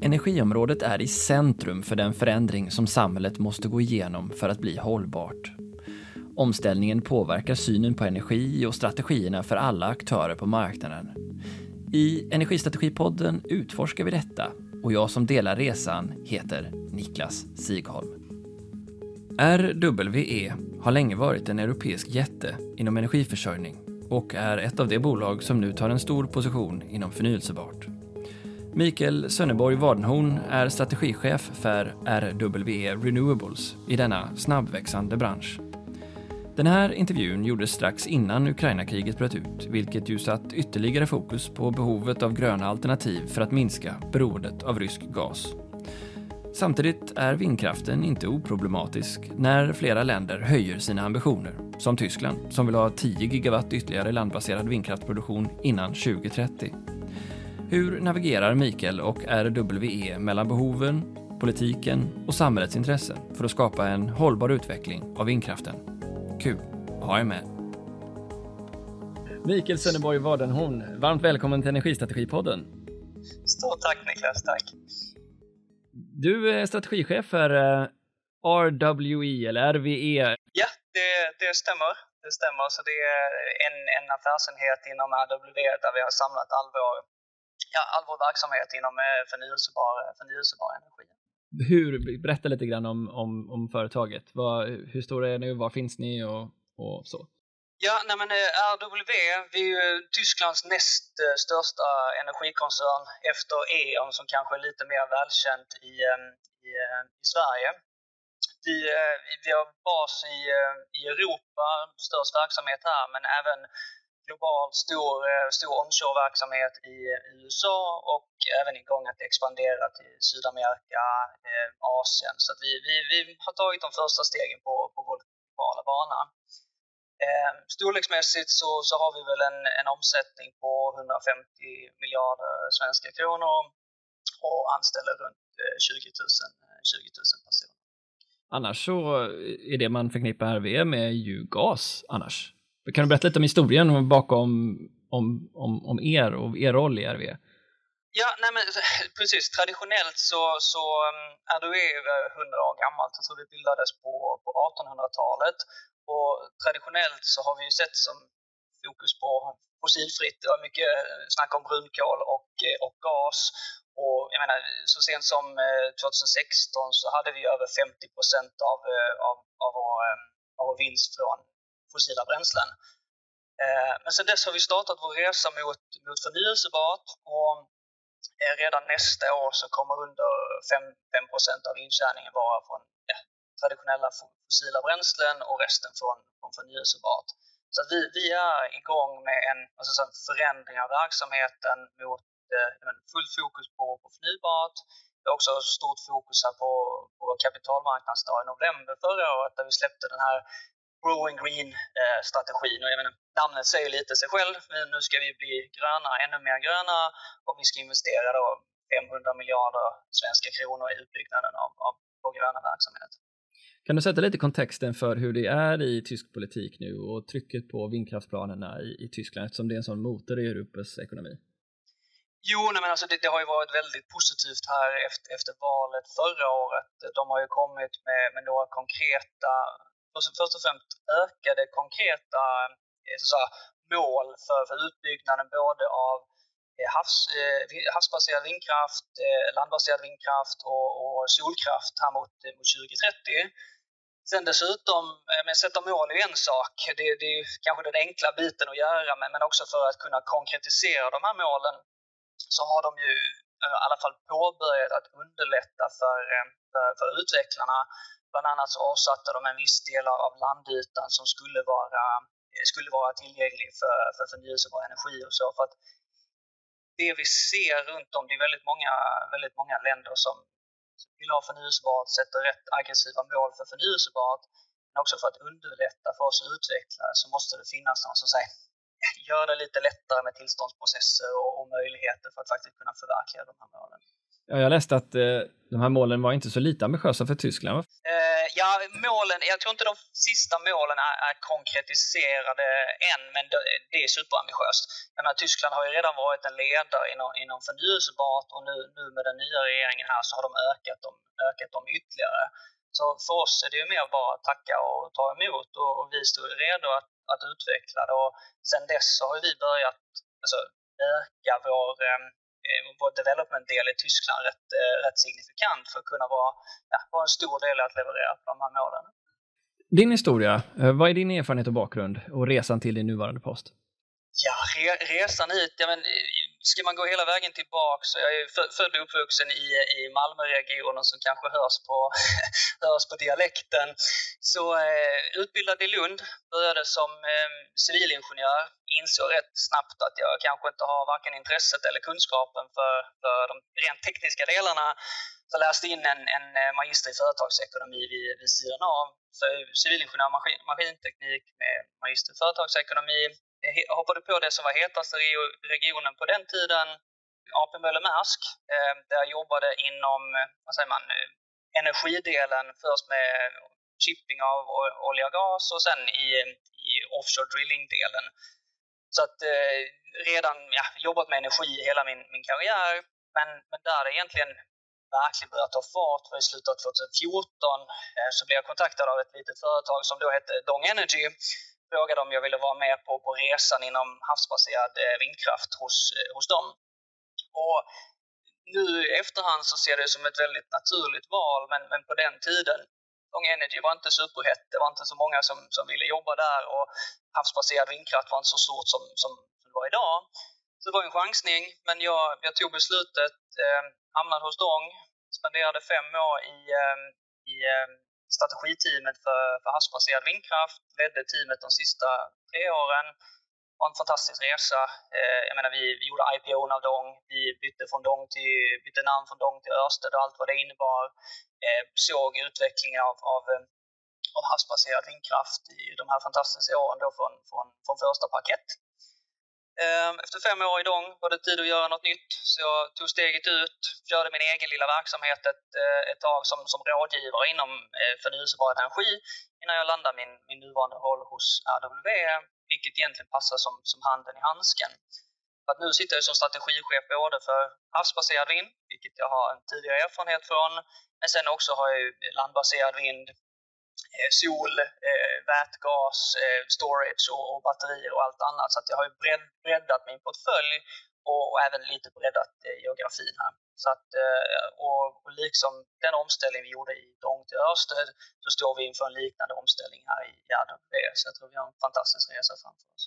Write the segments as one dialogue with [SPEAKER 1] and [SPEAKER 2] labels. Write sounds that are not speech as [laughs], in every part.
[SPEAKER 1] Energiområdet är i centrum för den förändring som samhället måste gå igenom för att bli hållbart. Omställningen påverkar synen på energi och strategierna för alla aktörer på marknaden. I Energistrategipodden utforskar vi detta och jag som delar resan heter Niklas Sigholm. RWE har länge varit en europeisk jätte inom energiförsörjning och är ett av de bolag som nu tar en stor position inom förnyelsebart. Mikael Sönneborg Wadenhorn är strategichef för RWE Renewables i denna snabbväxande bransch. Den här intervjun gjordes strax innan Ukrainakriget bröt ut, vilket ju satt ytterligare fokus på behovet av gröna alternativ för att minska beroendet av rysk gas. Samtidigt är vindkraften inte oproblematisk när flera länder höjer sina ambitioner, som Tyskland som vill ha 10 gigawatt ytterligare landbaserad vindkraftproduktion innan 2030. Hur navigerar Mikael och RWE mellan behoven, politiken och samhällets intressen för att skapa en hållbar utveckling av vindkraften? Kul att ha er med. Mikael Sönneborg Wadenhorn, varmt välkommen till Energistrategipodden.
[SPEAKER 2] Stort tack Niklas, tack.
[SPEAKER 1] Du är strategichef för eh, RWE eller RWE.
[SPEAKER 2] Ja, det, det stämmer. Det stämmer. Så det är en, en affärsenhet inom RWE där vi har samlat all vår, ja, all vår verksamhet inom eh, förnyelsebar, förnyelsebar energi.
[SPEAKER 1] Hur, berätta lite grann om, om, om företaget. Vad, hur stora är ni? Var finns ni och, och så?
[SPEAKER 2] Ja, nej men eh, RWE, vi är ju Tysklands näst eh, största energikoncern efter E.ON som kanske är lite mer välkänt i, i, eh, i Sverige. Vi, vi har bas i, i Europa, störst verksamhet här, men även globalt stor, eh, stor onshore-verksamhet i USA och även igång att expandera till Sydamerika, eh, Asien. Så vi, vi, vi har tagit de första stegen på, på vår globala bana. Eh, storleksmässigt så, så har vi väl en, en omsättning på 150 miljarder svenska kronor och anställer runt 20 000, 20 000 personer.
[SPEAKER 1] Annars så eh, är det man förknippar RV med ju gas annars. Kan du berätta lite om historien bakom om, om, om er och er roll i RWE?
[SPEAKER 2] Ja, nej men [laughs] precis. Traditionellt så, så mm, RWE är över 100 år gammalt. Jag tror bildades på, på 1800-talet och traditionellt så har vi ju sett som fokus på fossilfritt. Det var mycket eh, snack om brunkol och, eh, och gas. Och jag menar, så sent som eh, 2016 så hade vi över 50 procent av, av, av, vår, av vår vinst från fossila bränslen. Eh, men sen dess har vi startat vår resa mot, mot förnyelsebart och eh, redan nästa år så kommer under 5, 5 procent av intjäningen vara från ja, traditionella fossila bränslen och resten från, från förnyelsebart. Så vi, vi är igång med en alltså så förändring av verksamheten mot eh, fullt fokus på, på förnybart. Vi har också stort fokus här på, på kapitalmarknadsdag i november förra året där vi släppte den här Growing Green-strategin. Och jag menar, namnet säger lite sig själv. Nu ska vi bli gröna, ännu mer gröna och vi ska investera då 500 miljarder svenska kronor i utbyggnaden av, av vår gröna verksamhet.
[SPEAKER 1] Kan du sätta lite kontexten för hur det är i tysk politik nu och trycket på vindkraftsplanerna i, i Tyskland eftersom det är en sån motor i Europas ekonomi?
[SPEAKER 2] Jo, nej, men alltså det, det, har ju varit väldigt positivt här efter, efter valet förra året. De har ju kommit med, med några konkreta, först och främst ökade konkreta eh, så att säga, mål för, för utbyggnaden både av eh, havs, eh, havsbaserad vindkraft, landbaserad vindkraft och, och solkraft här mot, mot 2030. Sen dessutom, men sätta mål är en sak. Det, det är kanske den enkla biten att göra, men, men också för att kunna konkretisera de här målen så har de ju i alla fall påbörjat att underlätta för, för, för utvecklarna. Bland annat så avsatte de en viss del av landytan som skulle vara, eh, skulle vara tillgänglig för, för förnyelsebar energi och så. För att det vi ser runt om, det är väldigt många, väldigt många länder som vill ha förnyelsebart, sätter rätt aggressiva mål för förnyelsebart. Men också för att underlätta för oss utvecklare så måste det finnas någon som säger gör det lite lättare med tillståndsprocesser och, och möjligheter för att faktiskt kunna förverkliga de här målen.
[SPEAKER 1] Ja, jag läste att eh, de här målen var inte så lite ambitiösa för Tyskland.
[SPEAKER 2] Eh, ja, målen, jag tror inte de sista målen är, är konkretiserade än, men det, det är superambitiöst. Jag menar, Tyskland har ju redan varit en ledare inom, inom förnyelsebart och nu, nu med den nya regeringen här så har de ökat dem, ökat dem ytterligare. Så för oss är det ju mer bara att tacka och ta emot och, och vi står redo att, att utveckla det. Och sen dess så har vi börjat alltså, öka vår Eh, vår development-del i Tyskland rätt, eh, rätt signifikant för att kunna vara, ja, vara en stor del i att leverera på de här målen.
[SPEAKER 1] Din historia, eh, vad är din erfarenhet och bakgrund och resan till din nuvarande post?
[SPEAKER 2] Ja, re, resan hit, ja, men, ska man gå hela vägen tillbaka så jag är född och uppvuxen i, i Malmöregionen som kanske hörs på, [laughs] hörs på dialekten. Så eh, utbildad i Lund, började som eh, civilingenjör, insåg rätt snabbt att jag kanske inte har varken intresset eller kunskapen för, för de rent tekniska delarna. Så jag läste in en, en eh, magister i företagsekonomi vid, vid sidan av. Så civilingenjör maskin, maskinteknik med magister i företagsekonomi. Jag hoppade på det som var hetast i regionen på den tiden, AP Möller Maersk, eh, där jag jobbade inom eh, vad säger man, eh, energidelen, först med chipping av olja och gas och sen i, i offshore drilling-delen. Så att eh, redan ja, jobbat med energi hela min, min karriär, men, men där det egentligen verkligen började ta fart var i slutet av 2014 eh, så blev jag kontaktad av ett litet företag som då hette Dong Energy. Frågade om jag ville vara med på, på resan inom havsbaserad eh, vindkraft hos, eh, hos dem. Och nu i efterhand så ser jag det som ett väldigt naturligt val, men, men på den tiden Long Energy var inte superhett. Det var inte så många som, som ville jobba där och havsbaserad vindkraft var inte så stort som, som, det var idag. Så det var en chansning, men jag, jag tog beslutet, eh, hamnade hos Dong, spenderade fem år i, eh, i eh, strategiteamet för, för havsbaserad vindkraft, ledde teamet de sista tre åren. Det var en fantastisk resa. Eh, jag menar, vi, vi gjorde IPO av Dong, vi bytte, från Dong till, bytte namn från Dong till Örsted och allt vad det innebar. Eh, såg utvecklingen av, av, eh, av havsbaserad vindkraft i de här fantastiska åren då från, från, från första parkett. Ehm, efter fem år i Dong var det tid att göra något nytt, så jag tog steget ut, körde min egen lilla verksamhet ett, eh, ett tag som, som rådgivare inom eh, förnyelsebar energi innan jag landade min, min nuvarande roll hos RWE, vilket egentligen passar som, som handen i handsken. För att nu sitter jag som strategichef både för havsbaserad vind, vilket jag har en tidigare erfarenhet från, men sen också har jag landbaserad vind, sol, eh, vätgas, eh, storage och batterier och allt annat. Så att jag har breddat min portfölj och även lite breddat geografin här. Så att, och, och liksom den omställning vi gjorde i Dong till Örsted så står vi inför en liknande omställning här i RWE. Så jag tror vi har en fantastisk resa framför oss.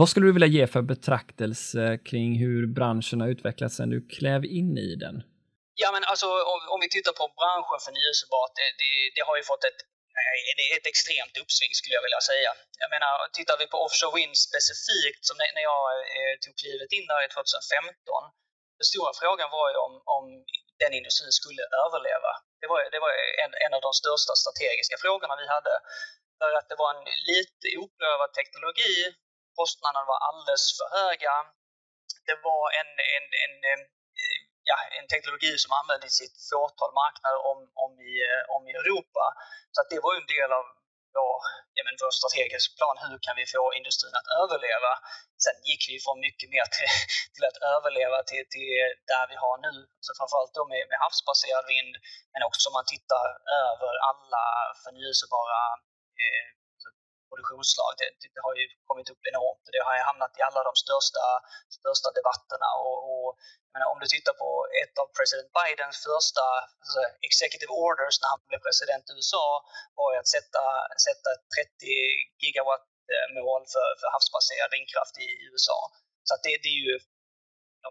[SPEAKER 1] Vad skulle du vilja ge för betraktelse kring hur branschen har utvecklats sedan du klev in i den?
[SPEAKER 2] Ja, men alltså om, om vi tittar på branschen förnyelsebart, det, det, det har ju fått ett ett extremt uppsving skulle jag vilja säga. Jag menar, tittar vi på offshore wind specifikt, som när jag eh, tog klivet in där i 2015, den stora frågan var ju om, om den industrin skulle överleva. Det var, det var en, en av de största strategiska frågorna vi hade. För att det var en lite oprövad teknologi, kostnaderna var alldeles för höga. Det var en, en, en ja, en teknologi som användes i ett fåtal marknader om, om, i, eh, om i Europa. Så att det var ju en del av vår, ja, men vår strategiska plan. Hur kan vi få industrin att överleva? Sen gick vi från mycket mer till, [laughs] till att överleva till, till där vi har nu. Så framförallt då med, med havsbaserad vind, men också om man tittar över alla förnyelsebara eh, produktionslag. Det, det, har ju kommit upp enormt och det har hamnat i alla de största, största debatterna. Och, och menar, om du tittar på ett av president Bidens första alltså, executive orders när han blev president i USA var ju att sätta, sätta 30 gigawatt eh, mål för, för havsbaserad vindkraft i USA. Så att det, det är ju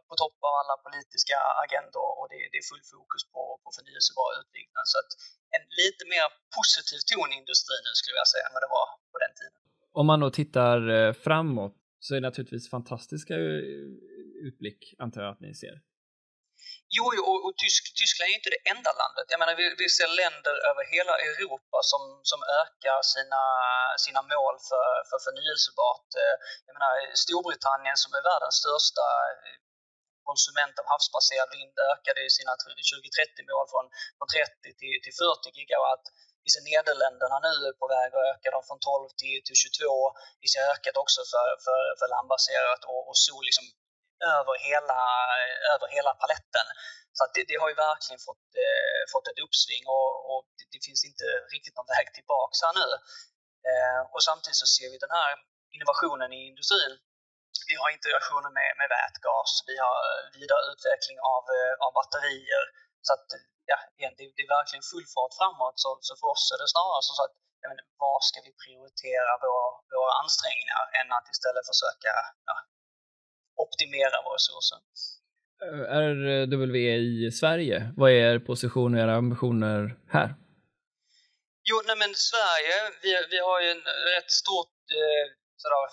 [SPEAKER 2] på topp av alla politiska agendor och det, det är full fokus på, på förnyelsebar utbyggnad. Så att en lite mer positiv ton i industrin nu skulle jag säga än vad det var på den tiden.
[SPEAKER 1] Om man då tittar eh, framåt så är det naturligtvis fantastiska eh, utblick antar jag att ni ser.
[SPEAKER 2] Jo, och, och Tysk, Tyskland är inte det enda landet. Jag menar, vi, vi ser länder över hela Europa som, som ökar sina, sina mål för, för förnyelsebart. Eh, jag menar, Storbritannien som är världens största konsument av havsbaserad vind ökade sina 2030-mål från, från 30 till, till 40 gigawatt. Vi ser Nederländerna nu är på väg att öka dem från 12 till, till 22. Vi ser ökat också för, för, för landbaserat och, och sol liksom över hela, över hela paletten. Så det, det, har ju verkligen fått, eh, fått ett uppsving och, och det, det, finns inte riktigt någon väg tillbaka här nu. Eh, och samtidigt så ser vi den här innovationen i industrin. Vi har integrationer med, med vätgas, vi har vidareutveckling av, eh, av batterier. Så att, ja, det, det är verkligen full fart framåt. Så, så för oss är det snarare så att var ska vi prioritera våra, våra ansträngningar än att istället försöka ja, optimera våra resurser.
[SPEAKER 1] Är W i Sverige? Vad är er position och era ambitioner här?
[SPEAKER 2] Jo, nej men Sverige, vi, vi har ju en rätt stort eh, sådär,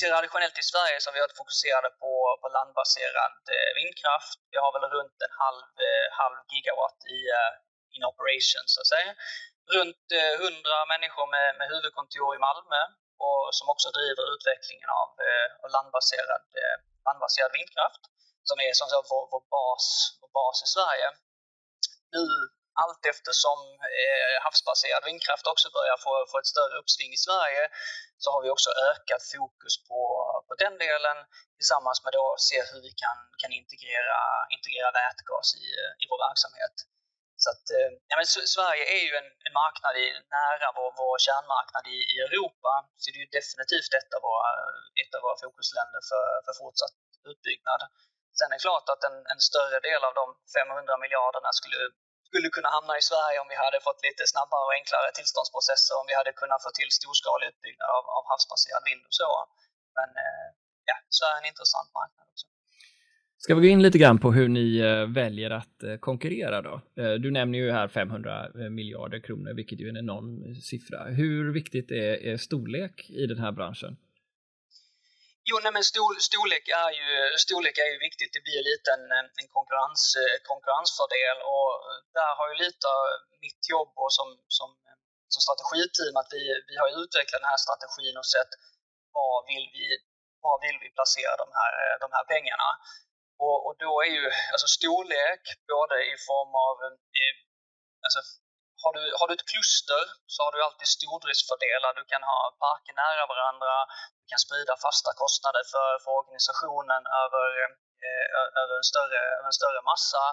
[SPEAKER 2] traditionellt i Sverige så har vi varit fokuserade på, på landbaserad eh, vindkraft. Vi har väl runt en halv, eh, halv gigawatt i eh, in operation så att säga. Runt eh, 100 människor med, med huvudkontor i Malmö och som också driver utvecklingen av, eh, landbaserad, eh, landbaserad vindkraft som är som sagt vår, vår, bas, vår bas i Sverige. Nu allt eftersom eh, havsbaserad vindkraft också börjar få, få ett större uppsving i Sverige så har vi också ökat fokus på, på den delen tillsammans med att se hur vi kan, kan integrera, integrera vätgas i, i vår verksamhet. Så att, eh, ja, men Sverige är ju en, en marknad i, nära vår, vår kärnmarknad i, i Europa, så det är ju definitivt ett av våra, ett av våra fokusländer för, för fortsatt utbyggnad. Sen är det klart att en, en större del av de 500 miljarderna skulle, skulle kunna hamna i Sverige om vi hade fått lite snabbare och enklare tillståndsprocesser, om vi hade kunnat få till storskalig utbyggnad av, av havsbaserad vind och så. Men eh, ja, Sverige är en intressant marknad också.
[SPEAKER 1] Ska vi gå in lite grann på hur ni eh, väljer att eh, konkurrera då? Du nämner ju här 500 miljarder kronor, vilket ju är en enorm siffra. Hur viktigt är, är storlek i den här branschen?
[SPEAKER 2] Jo, nej, men storlek, är ju, storlek är ju viktigt. Det blir lite en, en konkurrens, eh, konkurrensfördel och där har ju lite av mitt jobb och som, som, som strategiteam att vi, vi har utvecklat den här strategin och sett var vill vi, var vill vi placera de här, de här pengarna. Och, och då är ju alltså storlek både i form av eh, alltså, har du, har du ett kluster så har du alltid stordriftsfördelar. Du kan ha parker nära varandra, vi kan sprida fasta kostnader för, för organisationen över, eh, över, en större, över en större massa.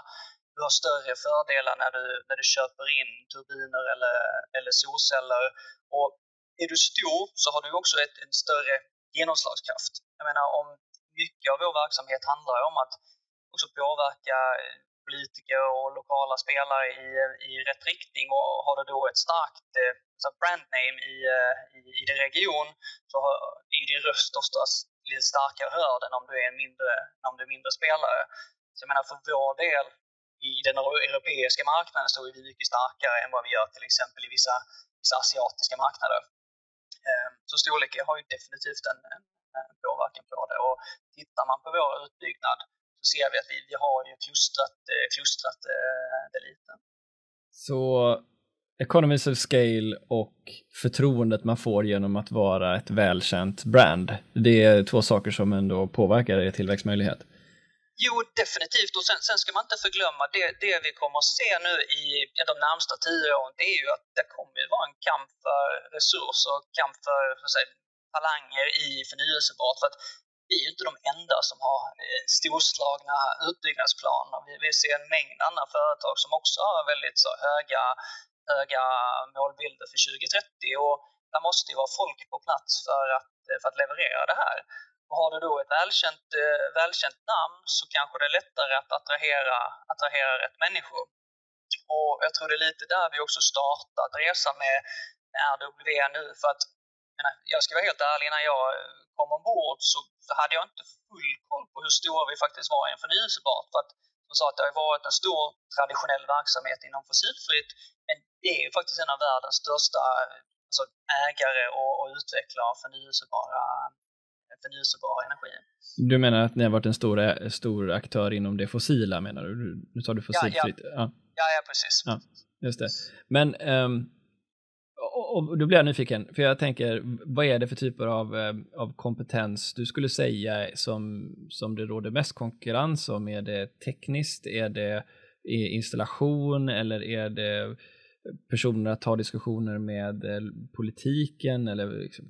[SPEAKER 2] Du har större fördelar när du, när du köper in turbiner eller, eller solceller. Och är du stor så har du också ett, en större genomslagskraft. Jag menar om mycket av vår verksamhet handlar om att också påverka eh, politiker och lokala spelare i, i rätt riktning och har du då ett starkt eh, brandname i, eh, i, i din region så är din röst oftast lite starkare hörd än om du är en mindre, om du är mindre spelare. Så jag menar för vår del i den europeiska marknaden så är vi mycket starkare än vad vi gör till exempel i vissa, vissa asiatiska marknader. Ehm, så storlek har ju definitivt en, en påverkan på det. Och tittar man på vår utbyggnad så ser vi att vi, vi har ju klustrat, eh, klustrat eh, det lite.
[SPEAKER 1] Så economies of scale och förtroendet man får genom att vara ett välkänt brand, det är två saker som ändå påverkar er tillväxtmöjlighet?
[SPEAKER 2] Jo, definitivt. Och sen, sen, ska man inte förglömma det, det vi kommer att se nu i de närmsta tio åren, det är ju att det kommer att vara en kamp för resurser, kamp för, för säga, talanger i förnyelsebart. För att vi är ju inte de enda som har eh, storslagna utbyggnadsplaner. Vi, vi ser en mängd andra företag som också har väldigt så höga, höga målbilder för 2030 och där måste ju vara folk på plats för att, eh, för att leverera det här. Och har du då ett välkänt, eh, välkänt namn så kanske det är lättare att attrahera, attrahera rätt människor. Och jag tror det är lite där vi också startat resan med RW nu för att jag ska vara helt ärlig, när jag kom ombord så, så hade jag inte full koll på hur stora vi faktiskt var i en förnyelsebart. För att, som sa att det har varit en stor traditionell verksamhet inom fossilfritt, men det är ju faktiskt en av världens största alltså, ägare och, och utvecklare av förnyelsebara förnyelsebara energi.
[SPEAKER 1] Du menar att ni har varit en stor, stor aktör inom det fossila menar du? Nu sa du fossilfritt.
[SPEAKER 2] Ja, ja. ja. ja, ja precis.
[SPEAKER 1] Ja, just det. Men um, och då blir jag nyfiken, för jag tänker, vad är det för typer av, eh, av kompetens du skulle säga som, som det råder mest konkurrens om? Är det tekniskt, är det installation eller är det personer att ta diskussioner med eh, politiken eller liksom,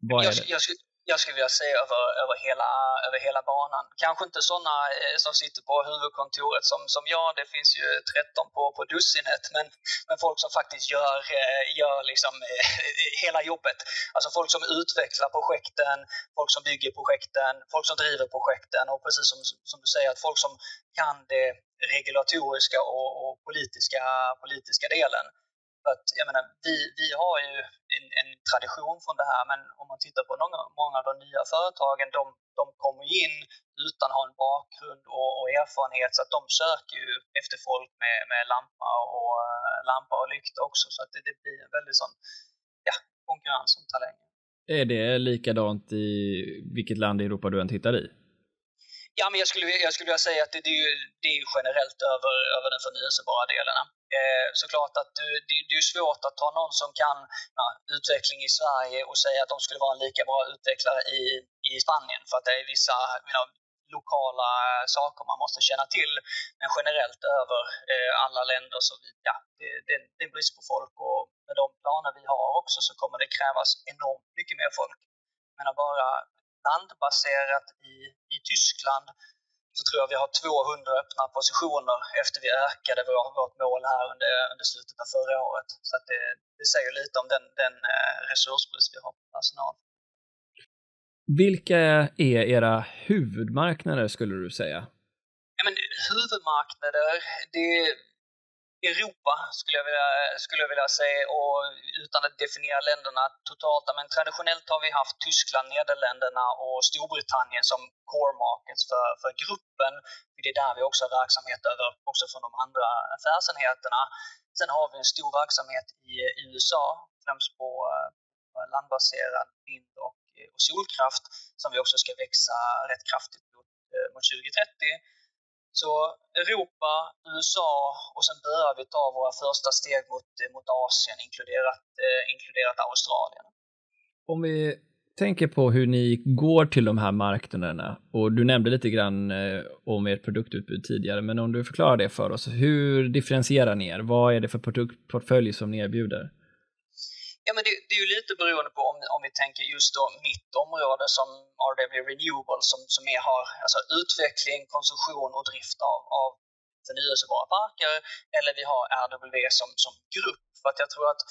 [SPEAKER 1] vad är det?
[SPEAKER 2] Jag, jag, jag skulle vilja se över, över, hela, över hela banan. Kanske inte sådana eh, som sitter på huvudkontoret som, som jag, det finns ju 13 på, på dussinet, men, men folk som faktiskt gör, eh, gör liksom, eh, [laughs] hela jobbet. Alltså folk som utvecklar projekten, folk som bygger projekten, folk som driver projekten och precis som, som du säger, att folk som kan det regulatoriska och, och politiska, politiska delen. Att, jag menar, vi, vi har ju en, en, tradition från det här, men om man tittar på många, många av de nya företagen, de, de kommer in utan att ha en bakgrund och, och erfarenhet, så att de söker ju efter folk med, med lampa, och, eh, lampa och lykta också, så att det, det blir en väldigt sån ja, konkurrens om talanger.
[SPEAKER 1] Är det likadant i vilket land i Europa du än tittar i?
[SPEAKER 2] Ja, men jag skulle, jag skulle vilja säga att det, det, är, ju, det är generellt över, över den förnyelsebara delen. Eh, såklart att det, det, är svårt att ta någon som kan ja, utveckling i Sverige och säga att de skulle vara en lika bra utvecklare i, i Spanien för att det är vissa you know, lokala saker man måste känna till. Men generellt över eh, alla länder så ja, det, det, det är brist på folk och med de planer vi har också så kommer det krävas enormt mycket mer folk. Men bara landbaserat i, i Tyskland så tror jag vi har 200 öppna positioner efter vi ökade vår, vårt mål här under, under slutet av förra året. Så att det, det säger lite om den, den eh, resursbrist vi har på personal.
[SPEAKER 1] Vilka är era huvudmarknader skulle du säga?
[SPEAKER 2] Ja, men, huvudmarknader, det, Europa skulle jag, vilja, skulle jag vilja säga och utan att definiera länderna totalt. Men traditionellt har vi haft Tyskland, Nederländerna och Storbritannien som core markets för, för gruppen. Det är där vi också har verksamhet över också från de andra affärsenheterna. Sen har vi en stor verksamhet i, i USA, främst på, landbaserad vind och, och solkraft som vi också ska växa rätt kraftigt mot, eh, mot 2030. Så Europa, USA och sen börjar vi ta våra första steg mot, mot Asien, inkluderat, eh, inkluderat Australien.
[SPEAKER 1] Om vi tänker på hur ni går till de här marknaderna och du nämnde lite grann eh, om ert produktutbud tidigare, men om du förklarar det för oss, hur differentierar ni er? Vad är det för produktportfölj som ni erbjuder?
[SPEAKER 2] Ja, men det, det, är ju lite beroende på om, om vi tänker just då mitt område som RW Renewable som, som är, har alltså utveckling, konsumtion och drift av, av förnyelsebara parker eller vi har RW som, som grupp. För att jag tror att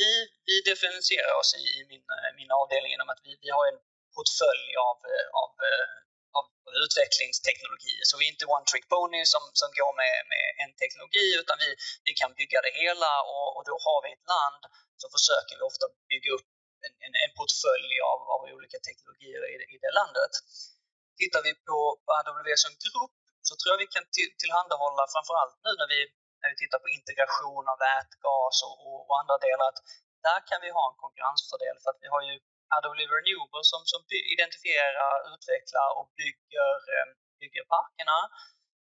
[SPEAKER 2] vi, vi differentierar oss i, i min, min avdelning genom att vi, vi har en portfölj av, av, eh, av utvecklingsteknologier. Så vi är inte one trick pony som, som går med, med en teknologi utan vi, vi kan bygga det hela och, och då har vi ett land så försöker vi ofta bygga upp en, en, en portfölj av, av olika teknologier i, i det landet. Tittar vi på AWS som grupp så tror jag vi kan till, tillhandahålla framförallt nu när vi, när vi tittar på integration av vätgas och, och, och andra delar att där kan vi ha en konkurrensfördel för att vi har ju AWS Renewable som, som identifierar, utvecklar och bygger, eh, bygger parkerna.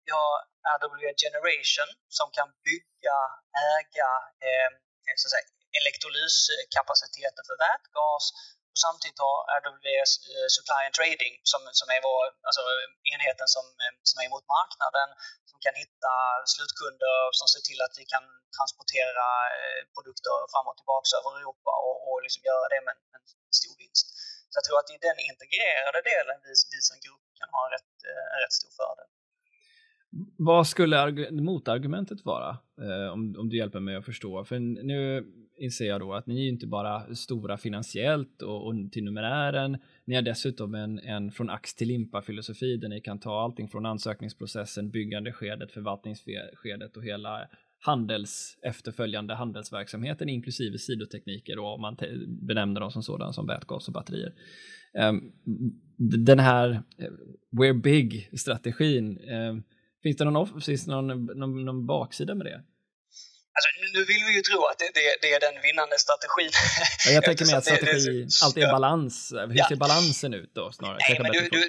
[SPEAKER 2] Vi har AWS Generation som kan bygga, äga eh, så att säga, elektrolyskapaciteten för vätgas och samtidigt har RWS eh, Supply and Trading som, som är vår, alltså enheten som, eh, som är mot marknaden som kan hitta slutkunder som ser till att vi kan transportera eh, produkter fram och tillbaka över Europa och, och liksom göra det med en, en stor vinst. Så jag tror att i den integrerade delen vi, vi som grupp kan ha en rätt, en rätt stor fördel.
[SPEAKER 1] Vad skulle motargumentet vara? Eh, om, om du hjälper mig att förstå. För nu inser jag då att ni är inte bara stora finansiellt och, och till numerären, ni har dessutom en, en från ax till limpa filosofi där ni kan ta allting från ansökningsprocessen, byggandeskedet, förvaltningsskedet och hela handels, efterföljande handelsverksamheten inklusive sidotekniker och om man benämner dem som sådana som vätgas och batterier. Um, den här uh, We're Big-strategin, um, finns det någon, finns någon, någon, någon baksida med det?
[SPEAKER 2] Alltså, nu vill vi ju tro att det, det, det är den vinnande strategin.
[SPEAKER 1] Ja, jag tänker mer att strategi det, alltid är balans. Hur ja. ser balansen ut då snarare?
[SPEAKER 2] Nej, men du, du,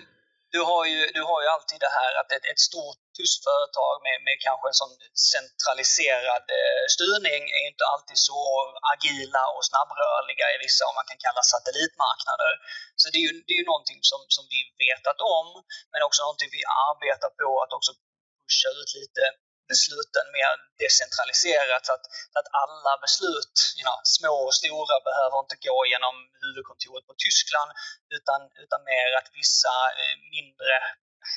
[SPEAKER 2] du har ju, du har ju alltid det här att ett, ett stort tyskt företag med, med kanske en sån centraliserad eh, styrning är inte alltid så agila och snabbrörliga i vissa, om man kan kalla satellitmarknader. Så det är ju, det är ju någonting som, som vi vetat om, men också någonting vi arbetar på att också pusha ut lite besluten mer decentraliserat så att, så att alla beslut, you know, små och stora, behöver inte gå genom huvudkontoret på Tyskland utan, utan mer att vissa eh, mindre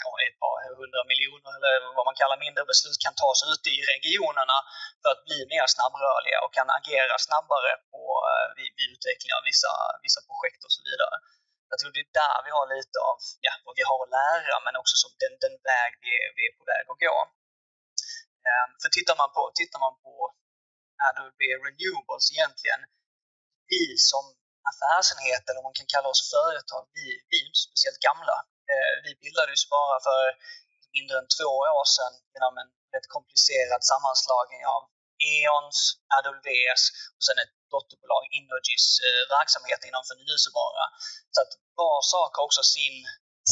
[SPEAKER 2] ja, ett par hundra miljoner eller vad man kallar mindre beslut kan tas ute i regionerna för att bli mer snabbrörliga och kan agera snabbare på, eh, vid, vid utveckling av vissa, vissa projekt och så vidare. Jag tror det är där vi har lite av ja, vad vi har att lära men också som den, den väg vi är, vi är på väg att gå. Ehm, för tittar man på, tittar man på Adobe Renewables egentligen, vi som affärsenhet eller om man kan kalla oss företag, vi, vi är inte speciellt gamla. Ehm, vi bildades bara för mindre än två år sedan genom en rätt komplicerad sammanslagning av E.ONs, AWS och sen ett dotterbolag, Inogis, eh, verksamhet inom förnyelsebara. Så att var sak har också sin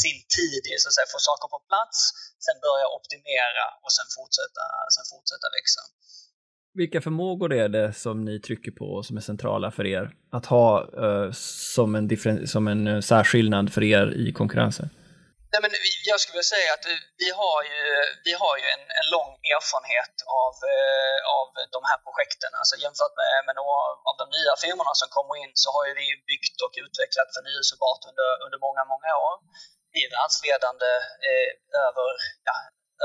[SPEAKER 2] sin tid i så att säga, få saker på plats, sen börja optimera och sen fortsätta, sen fortsätta växa.
[SPEAKER 1] Vilka förmågor är det som ni trycker på och som är centrala för er att ha eh, som, en som en eh, särskillnad för er i konkurrensen?
[SPEAKER 2] Nej, men jag skulle vilja säga att vi har ju, vi har ju en, en lång erfarenhet av, eh, av de här projekten. Alltså jämfört med, med några av de nya firmorna som kommer in så har ju vi byggt och utvecklat förnyelsebart under, under många, många år vi är världsledande eh, över, ja,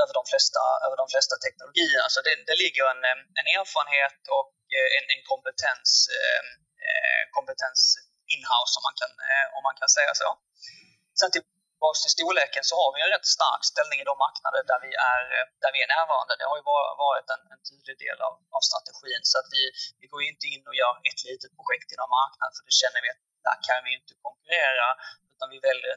[SPEAKER 2] över, de flesta, över de flesta teknologierna. Så det, det ligger en, en erfarenhet och eh, en, en kompetens, eh, eh, kompetens in-house om man, kan, eh, om man kan säga så. Sen tillbaka till storleken så har vi en rätt stark ställning i de marknader där vi är, där vi är närvarande. Det har ju varit en, en tydlig del av, av strategin. Så att vi, vi går inte in och gör ett litet projekt i någon marknad för det känner vi att där kan vi inte konkurrera. Utan vi väljer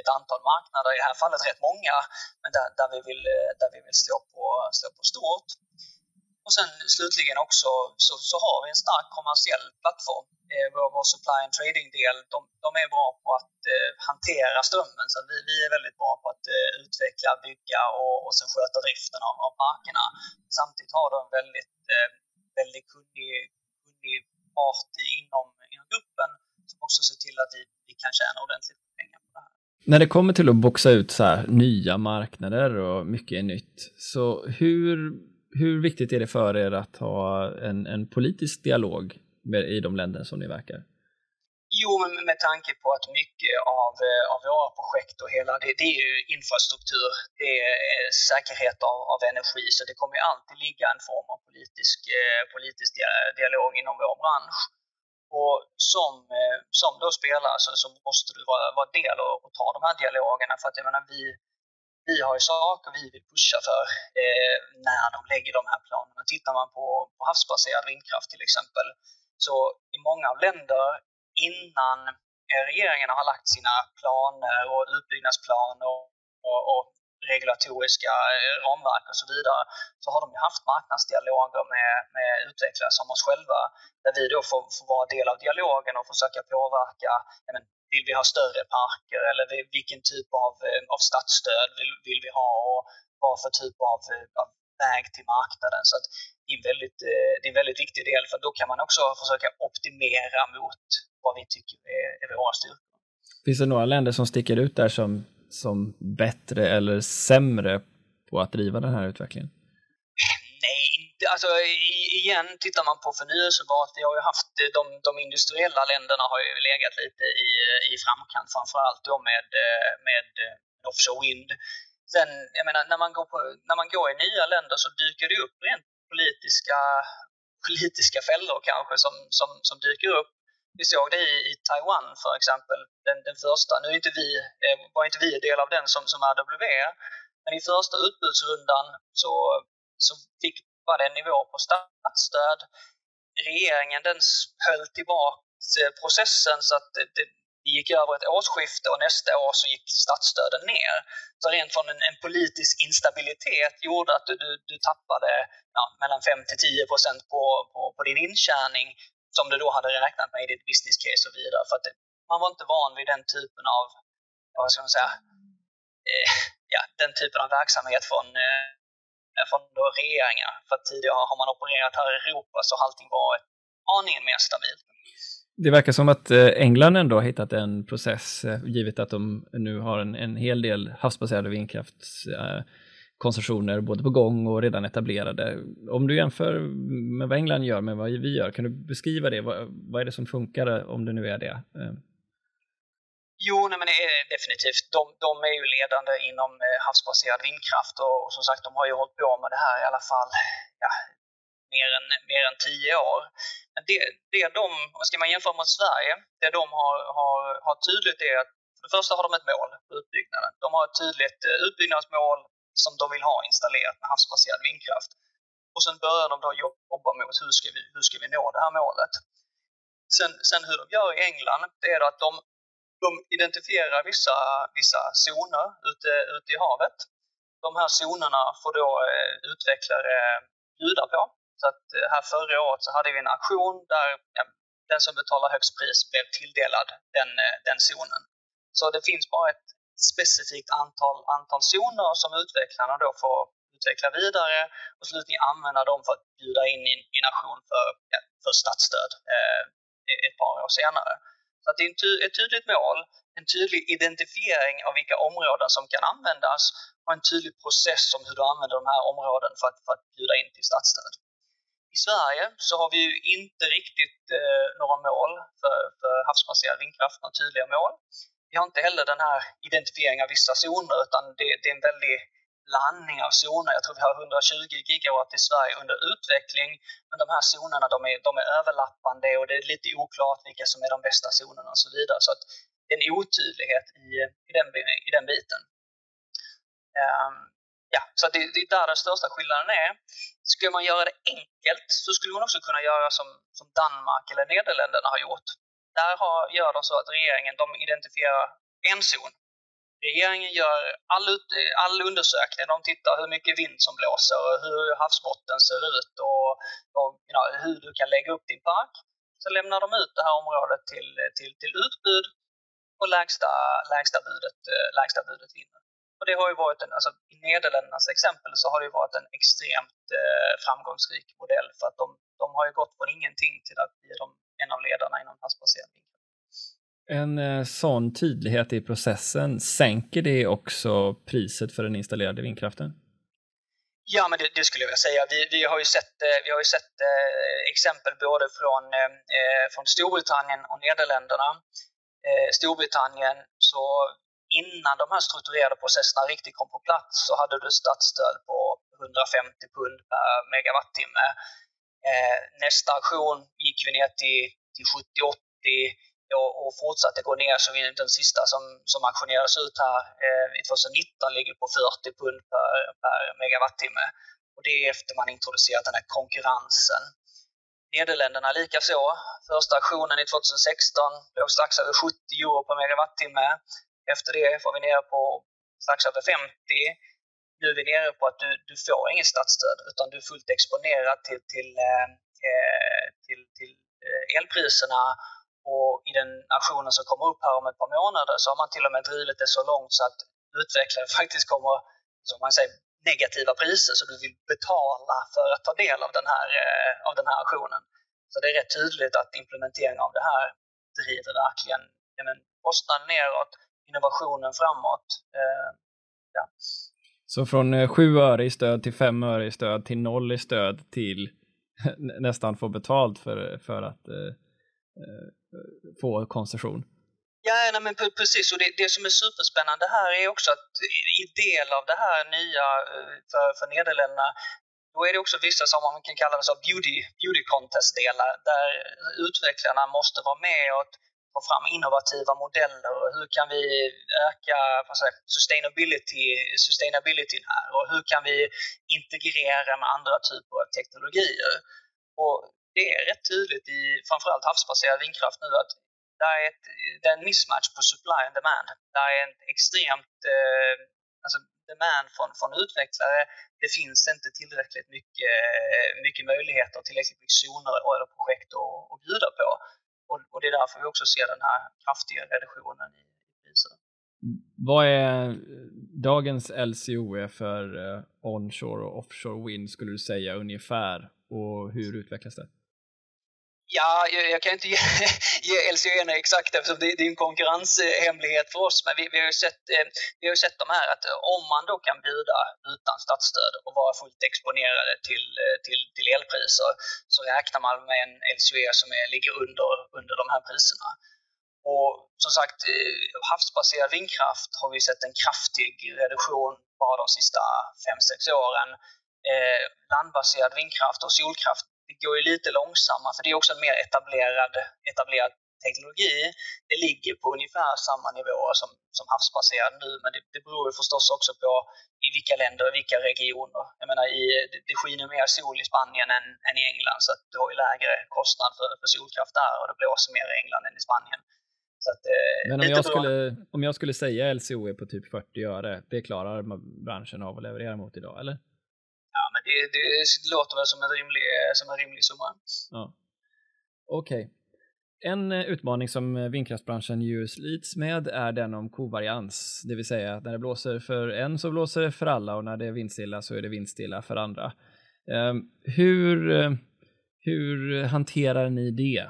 [SPEAKER 2] ett antal marknader, i det här fallet rätt många, men där, där, vi, vill, eh, där vi vill slå på, slå på stort. Och sen slutligen också så, så har vi en stark kommersiell plattform. Eh, vår, vår supply and trading-del, de, de, är bra på att eh, hantera strömmen. Så vi, vi, är väldigt bra på att eh, utveckla, bygga och, och sen sköta driften av, av parkerna. Samtidigt har de en väldigt, eh, väldigt kunnig, kunnig part inom, inom gruppen som också ser till att vi, vi kan tjäna ordentligt pengar på det här.
[SPEAKER 1] När det kommer till att boxa ut så här, nya marknader och mycket är nytt, så hur, hur viktigt är det för er att ha en, en politisk dialog med, i de länder som ni verkar?
[SPEAKER 2] Jo, men med tanke på att mycket av, eh, av våra projekt och hela det, det är ju infrastruktur, det är eh, säkerhet av, av energi, så det kommer ju alltid ligga en form av politisk, eh, politisk dialog inom vår bransch. Och som, eh, som då spelare så, så måste du vara, vara del och, och, ta de här dialogerna för att jag menar, vi, vi har ju saker vi vill pusha för eh, när de lägger de här planerna. Tittar man på, på havsbaserad vindkraft till exempel så i många länder innan eh, regeringarna har lagt sina planer och utbyggnadsplaner och, och regulatoriska eh, ramverk och så vidare så har de ju haft marknadsdialoger med, med utvecklare som oss själva där vi då får, får vara del av dialogen och försöka påverka men, vill vi ha större parker eller vilken typ av, eh, av statsstöd vill, vill vi ha och vad för typ av, eh, av väg till marknaden. Så att det, är en väldigt, eh, det är en väldigt viktig del för då kan man också försöka optimera mot vad vi tycker är, är våra styrkor.
[SPEAKER 1] Finns det några länder som sticker ut där som som bättre eller sämre på att driva den här utvecklingen?
[SPEAKER 2] Nej, alltså igen tittar man på förnyelsebart, vi har ju haft eh, de, de industriella länderna har ju legat lite i, eh, i framkant, framförallt då med, eh, med offshore wind. Sen, jag menar, när man, går på, när man går i nya länder så dyker det upp rent politiska, [laughs] politiska fällor kanske som, som, som dyker upp vi såg det i, i Taiwan för exempel, den, den första. Nu är inte vi, var inte vi del av den som, som RW, men i första utbudsrundan så, så fick, var det en nivå på statsstöd. Regeringen den höll tillbaka eh, processen så att det, det, gick över ett årsskifte och nästa år så gick statsstöden ner. Så rent från en, en politisk instabilitet gjorde att du, du, du tappade ja, mellan 5 till 10 procent på, på, på din intjäning som du då hade räknat med i ditt business case och vidare. För att det, man var inte van vid den typen av, vad ska man säga, eh, ja, den typen av verksamhet från, eh, Eh, från då regeringar. För att tidigare har man opererat här i Europa så har allting varit aningen mer stabilt.
[SPEAKER 1] Det verkar som att eh, England ändå har hittat en process, eh, givet att de nu har en, en hel del havsbaserade vindkraftskoncessioner både på gång och redan etablerade. Om du jämför med vad England gör med vad vi gör, kan du beskriva det? Vad, vad är det som funkar om det nu är det?
[SPEAKER 2] Jo, nej, men eh, definitivt. De, de är ju ledande inom eh, havsbaserad vindkraft och, och som sagt, de har ju hållit på med det här i alla fall ja, mer än, mer än tio år. Men det, det de, ska man jämföra mot Sverige, det de har, har, har tydligt är att för det första har de ett mål på utbyggnaden. De har ett tydligt eh, utbyggnadsmål som de vill ha installerat med havsbaserad vindkraft. Och sen börjar de då jobba mot hur ska vi, hur ska vi nå det här målet. Sen, sen hur de gör i England, det är att de, de identifierar vissa, vissa zoner ute, ute i havet. De här zonerna får då eh, utvecklare bjuda på. Så att eh, här förra året så hade vi en auktion där ja, den som betalar högst pris blev tilldelad den, eh, den zonen. Så det finns bara ett specifikt antal, antal zoner som utvecklarna då får utveckla vidare och slutligen använda dem för att bjuda in i en auktion för, ja, för statsstöd eh, ett par år senare. Så att det är ett tydligt mål, en tydlig identifiering av vilka områden som kan användas och en tydlig process om hur du använder de här områdena för att, för att bjuda in till statsstöd. I Sverige så har vi ju inte riktigt eh, några mål för, för havsbaserad vindkraft, några tydliga mål. Vi har inte heller den här identifieringen av vissa zoner utan det, det är en väldigt blandning av zoner. Jag tror vi har 120 gigawatt i Sverige under utveckling. Men de här zonerna de är, de är överlappande och det är lite oklart vilka som är de bästa zonerna och så vidare. Så att det är en otydlighet i, i, den, i den biten. Um, ja, så det, det är där den största skillnaden är. Skulle man göra det enkelt så skulle man också kunna göra som, som Danmark eller Nederländerna har gjort. Där har, gör de så att regeringen de identifierar en zon. Regeringen gör all, ut, all undersökning. De tittar hur mycket vind som blåser och hur havsbotten ser ut och, och you know, hur du kan lägga upp din park. Så lämnar de ut det här området till, till, till utbud och lägsta, lägsta, budet, eh, lägsta budet vinner. Och det har ju varit en, alltså i Nederländernas exempel så har det varit en extremt eh, framgångsrik modell för att de, de har ju gått från ingenting till att bli de, en av ledarna inom havsbaserad.
[SPEAKER 1] En eh, sån tydlighet i processen, sänker det också priset för den installerade vindkraften?
[SPEAKER 2] Ja, men det, det, skulle jag vilja säga. Vi, vi har ju sett, eh, vi har ju sett eh, exempel både från, eh, eh, från Storbritannien och Nederländerna. Eh, Storbritannien så innan de här strukturerade processerna riktigt kom på plats så hade du statsstöd på 150 pund per megawattimme. Eh, nästa auktion gick vi ner till, till 70-80 och, och fortsatte gå ner så vi den sista som, som auktionerades ut här eh, 2019 ligger på 40 pund per, per megawattimme. Och det är efter man introducerat den här konkurrensen. Nederländerna likaså. Första auktionen i 2016 låg strax över 70 euro per megawattimme. Efter det var vi nere på strax över 50. Nu är vi nere på att du, du får inget statsstöd utan du är fullt exponerad till, till, eh, till, till eh, elpriserna och i den auktionen som kommer upp här om ett par månader så har man till och med drivit det så långt så att utvecklare [laughs] faktiskt kommer, som man säger, negativa priser så du vill betala för att ta del av den här, eh, av den här auktionen. Så det är rätt tydligt att implementeringen av det här driver verkligen kostnaden neråt, innovationen framåt. Eh, ja.
[SPEAKER 1] Så från eh, 7 öre i stöd till 5 öre i stöd till 0 i stöd till [laughs] nästan få betalt för, för att eh, eh få koncession?
[SPEAKER 2] Ja, nej, men precis. Och det, det som är superspännande här är också att i del av det här nya eh, för, för Nederländerna då är det också vissa som man kan kalla det så beauty, beauty contest-delar där utvecklarna måste vara med och få fram innovativa modeller och hur kan vi öka säga, sustainability, sustainability här och hur kan vi integrera med andra typer av teknologier. Och det är rätt tydligt i framförallt havsbaserad vindkraft nu att det är, ett, det är en mismatch på supply and demand. Det är en extremt eh, alltså demand från, från utvecklare. Det finns inte tillräckligt mycket, mycket möjligheter, tillräckligt mycket zoner eller projekt att, att bjuda på. Och, och, det är därför vi också ser den här kraftiga reduktionen i priser.
[SPEAKER 1] Vad är dagens LCOE för eh, onshore och offshore wind skulle du säga ungefär och hur utvecklas det?
[SPEAKER 2] Ja, jag, jag, kan inte [laughs] ge, ge LCN exakt eftersom det, det, är en konkurrenshemlighet för oss. Men vi, vi, har ju sett, eh, vi har sett de här att eh, om man då kan bjuda utan statsstöd och vara fullt exponerade till, eh, till, till elpriser så räknar man med en LCE som är, ligger under, under de här priserna. Och som sagt, eh, havsbaserad vindkraft har vi sett en kraftig reduktion bara de sista 5-6 åren. Eh, landbaserad vindkraft och solkraft det går ju lite långsammare för det är också en mer etablerad, etablerad teknologi. Det ligger på ungefär samma nivåer som, som havsbaserad nu men det, det beror ju förstås också på i vilka länder och vilka regioner. Jag menar, i, det, det skiner mer sol i Spanien än, än i England så att du har ju lägre kostnad för, för solkraft där och det blåser mer i England än i Spanien. Att, eh,
[SPEAKER 1] men om jag, skulle, om jag skulle säga LCOE på typ 40 öre, det klarar branschen av att leverera mot idag, eller?
[SPEAKER 2] Ja, det, det låter väl som en rimlig, som en rimlig summa.
[SPEAKER 1] Ja. Okej. Okay. En eh, utmaning som eh, vindkraftsbranschen ju slits med är den om kovarians, det vill säga när det blåser för en så blåser det för alla och när det är vindstilla så är det vindstilla för andra. Ehm, hur, eh, hur hanterar ni det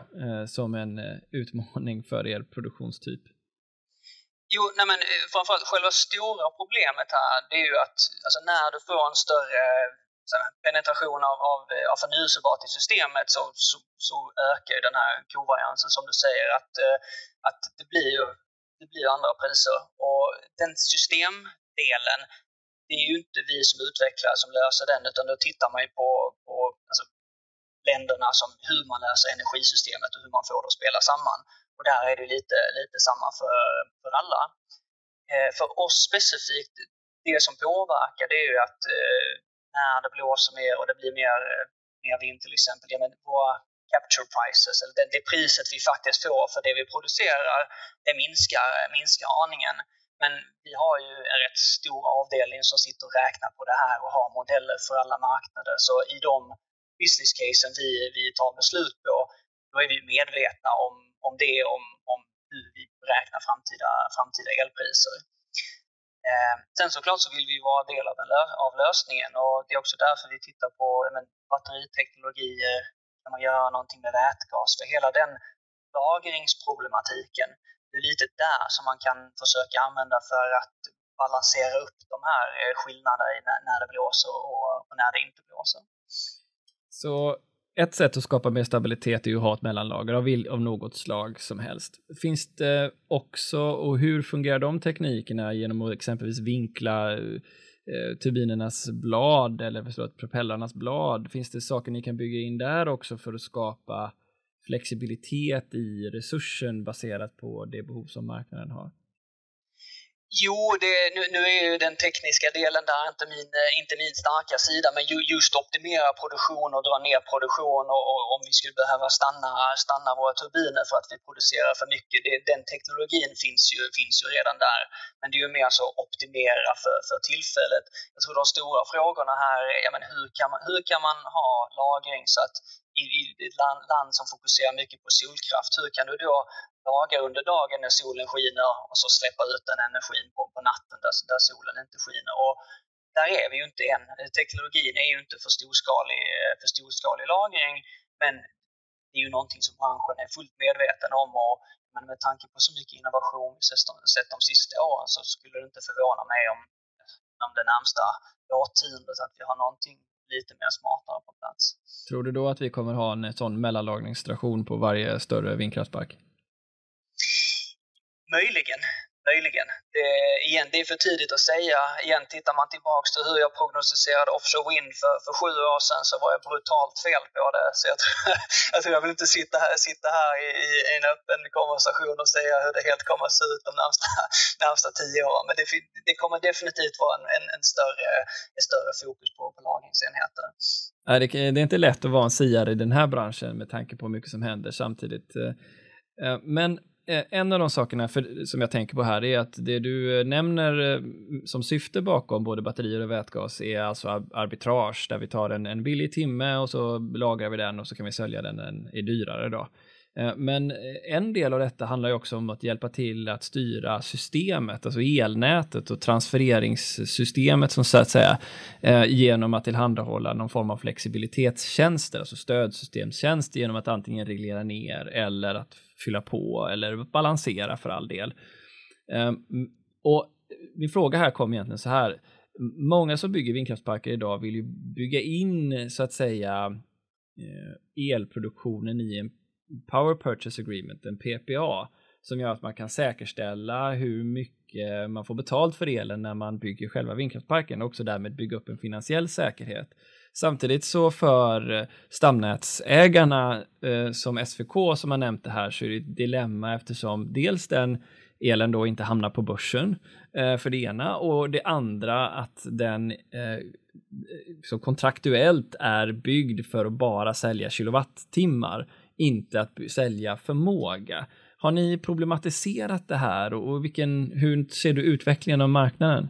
[SPEAKER 1] som en utmaning för er produktionstyp?
[SPEAKER 2] Jo, nej men eh, framförallt själva stora problemet här det är ju att alltså när du får en större penetration av, av, eh, av förnyelsebart i systemet så, så, så ökar ju den här kovariansen som du säger att, eh, att det blir ju det blir andra priser. Och den systemdelen, det är ju inte vi som utvecklar som löser den utan då tittar man ju på, på alltså, länderna som hur man löser energisystemet och hur man får det att spela samman. Och där är det lite, lite samma för, för alla. Eh, för oss specifikt, det som påverkar det är ju att eh, när det blåser mer och det blir mer, eh, mer vind till exempel, ja, men våra capture prices, eller det, det priset vi faktiskt får för det vi producerar, det minskar, minskar aningen. Men vi har ju en rätt stor avdelning som sitter och räknar på det här och har modeller för alla marknader. Så i de business casen vi, vi tar beslut på, då är vi medvetna om, om det, om, om hur vi beräknar framtida, framtida elpriser. Eh, sen såklart så vill vi vara del av, en av lösningen och det är också därför vi tittar på men, batteriteknologier, kan man göra någonting med vätgas? För hela den lagringsproblematiken, det är lite där som man kan försöka använda för att balansera upp de här eh, skillnaderna när, när det blåser och, och när det inte blåser.
[SPEAKER 1] Så ett sätt att skapa mer stabilitet är ju att ha ett mellanlager av, av något slag som helst. Finns det också, och hur fungerar de teknikerna genom att exempelvis vinkla eh, turbinernas blad eller förstått, propellernas blad? Finns det saker ni kan bygga in där också för att skapa flexibilitet i resursen baserat på det behov som marknaden har?
[SPEAKER 2] Jo, det, nu, nu, är ju den tekniska delen där inte min, eh, inte min starka sida, men ju, just optimera produktion och dra ner produktion och, och, om vi skulle behöva stanna, stanna våra turbiner för att vi producerar för mycket, det, den teknologin finns ju, finns ju redan där. Men det är ju mer så optimera för, för tillfället. Jag tror de stora frågorna här är ja, men hur, kan man, hur kan man ha lagring så att i, i ett land, land som fokuserar mycket på solkraft, hur kan du då dagar under dagen när solen skiner och så släppa ut den energin på, på natten där, där solen inte skiner. Och där är vi ju inte än. Teknologin är ju inte för storskalig, för storskalig lagring, men det är ju någonting som branschen är fullt medveten om och men med tanke på så mycket innovation vi sett de sista åren så skulle det inte förvåna mig om, om det närmsta årtiondet att vi har någonting lite mer smartare på plats.
[SPEAKER 1] Tror du då att vi kommer ha en sån mellanlagringsstation på varje större vindkraftspark?
[SPEAKER 2] Möjligen, möjligen. Det, igen, det är för tidigt att säga. Igen, tittar man tillbaks till hur jag prognostiserade offshore wind för, för sju år sedan så var jag brutalt fel på det. Så jag tror, [laughs] jag, tror jag vill inte sitta här, sitta här i, i en öppen konversation och säga hur det helt kommer att se ut de närmsta, [laughs] närmsta tio åren. Men det, det kommer definitivt vara en, en, en större, en större fokus på, på lagringsenheter.
[SPEAKER 1] det, det är inte lätt att vara en siare i den här branschen med tanke på hur mycket som händer samtidigt. Eh, eh, men Eh, en av de sakerna för, som jag tänker på här är att det du eh, nämner eh, som syfte bakom både batterier och vätgas är alltså arbitrage där vi tar en, en billig timme och så lagrar vi den och så kan vi sälja den, den är dyrare då. Men en del av detta handlar ju också om att hjälpa till att styra systemet, alltså elnätet och transfereringssystemet som så att säga, genom att tillhandahålla någon form av flexibilitetstjänster, alltså stödsystemstjänster genom att antingen reglera ner eller att fylla på eller balansera för all del. Ehm, och min fråga här kom egentligen så här. Många som bygger vindkraftsparker idag vill ju bygga in så att säga eh, elproduktionen i en Power Purchase Agreement, en PPA, som gör att man kan säkerställa hur mycket man får betalt för elen när man bygger själva vindkraftsparken och också därmed bygga upp en finansiell säkerhet. Samtidigt så för eh, stamnätsägarna eh, som SVK som har nämnt det här så är det ett dilemma eftersom dels den elen då inte hamnar på börsen eh, för det ena och det andra att den eh, så kontraktuellt är byggd för att bara sälja kilowattimmar, inte att sälja förmåga. Har ni problematiserat det här och vilken, hur ser du utvecklingen av marknaden?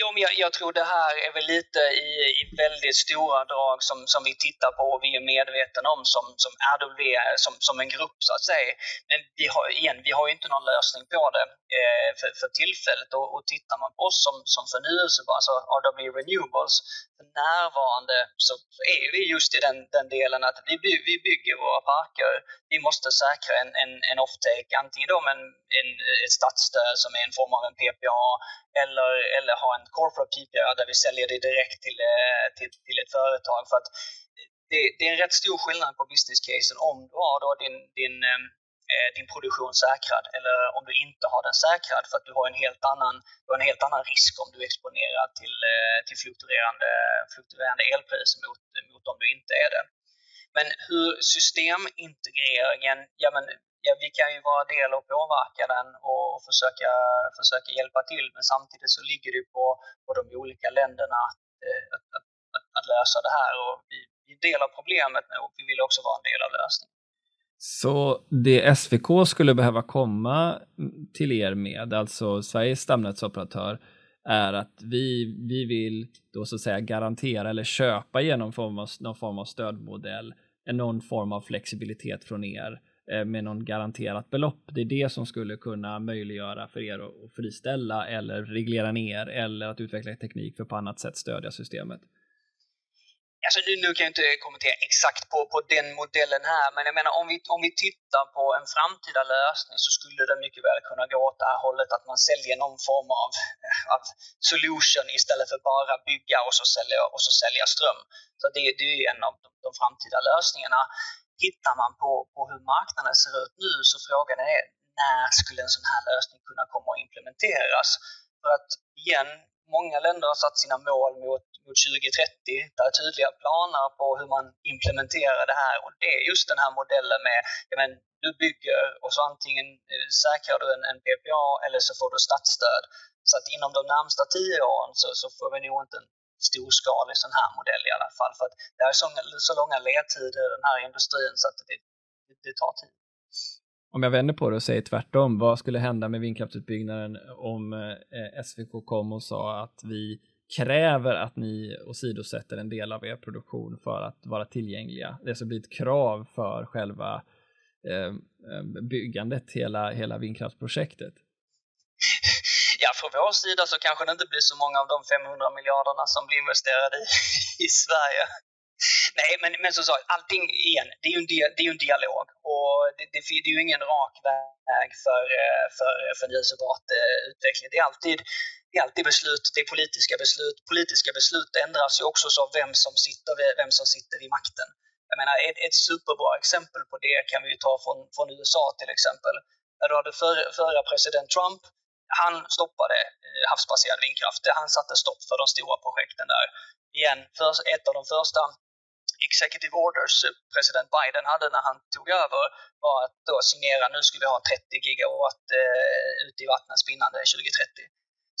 [SPEAKER 2] Jo, men jag, jag, tror det här är väl lite i, i väldigt stora drag som, som vi tittar på och vi är medvetna om som, som RW, som, som en grupp så att säga. Men vi har, igen, vi har ju inte någon lösning på det eh, för, för tillfället och, och tittar man på oss som, som förnyelsebar, alltså RW Renewables, för närvarande så är vi just i den, den delen att vi, by, vi bygger våra parker. Vi måste säkra en, en, en offtake, antingen då med en, en, ett statsstöd som är en form av en PPA eller, eller ha en corporate PPA där vi säljer det direkt till, eh, till, till ett företag. För att det, det är en rätt stor skillnad på business casen om du har då din, din eh, Eh, din produktion säkrad eller om du inte har den säkrad för att du har en helt annan, du har en helt annan risk om du exponerar till, eh, till fluktuerande, fluktuerande elpriser mot, mot om du inte är det. Men hur systemintegreringen, ja men ja, vi kan ju vara del och påverka den och, och försöka, försöka hjälpa till men samtidigt så ligger det på, på de olika länderna eh, att, att, att, att lösa det här och vi, vi är del av problemet nu och vi vill också vara en del av lösningen.
[SPEAKER 1] Så det SVK skulle behöva komma till er med, alltså Sveriges stamnätsoperatör, är att vi, vi vill då så att säga garantera eller köpa genom form av, någon form av stödmodell, någon form av flexibilitet från er eh, med någon garanterat belopp. Det är det som skulle kunna möjliggöra för er att friställa eller reglera ner eller att utveckla teknik för på annat sätt stödja systemet.
[SPEAKER 2] Alltså nu, kan jag inte kommentera exakt på, på den modellen här, men jag menar om vi, om vi tittar på en framtida lösning så skulle det mycket väl kunna gå åt det här hållet att man säljer någon form av, eh, av solution istället för bara bygga och så sälja, och så sälja ström. Så det, det är en av de, de framtida lösningarna. Tittar man på, på hur marknaden ser ut nu så frågan är när skulle en sån här lösning kunna komma att implementeras? För att igen, många länder har satt sina mål mot, mot 2030. Det är tydliga planer på hur man implementerar det här och det är just den här modellen med ja, men, du bygger och så antingen eh, säkrar du en, en PPA eller så får du statsstöd. Så att inom de närmsta tio åren så, så får vi nog inte en storskalig sån här modell i alla fall. För att det är så, så långa ledtider i den här industrin så att det, det tar tid
[SPEAKER 1] om jag vänder på det och säger tvärtom, vad skulle hända med vindkraftsutbyggnaden om eh, SVK kom och sa att vi kräver att ni åsidosätter en del av er produktion för att vara tillgängliga. Det ska bli ett krav för själva eh, eh byggandet, hela, hela vindkraftsprojektet.
[SPEAKER 2] Ja, från vår sida så kanske det inte blir så många av de 500 miljarderna som blir investerade i, i Sverige. Nej, men, men som sagt, allting igen, det är ju en, det är en dialog och det, det, det, är ju ingen rak väg för, eh, för, för förnyelsebart utveckling. Det är alltid det är alltid beslut, det är politiska beslut. Politiska beslut ändras ju också av vem som sitter, vem som sitter vid makten. Jag menar, ett, ett superbra exempel på det kan vi ju ta från, från USA till exempel. När du hade för, förra president Trump, han stoppade eh, havsbaserad vindkraft. Han satte stopp för de stora projekten där. Igen, för, ett av de första executive orders president Biden hade när han tog över var att då signera, nu ska vi ha 30 gigawatt eh, ute i vattnet spinnande 2030.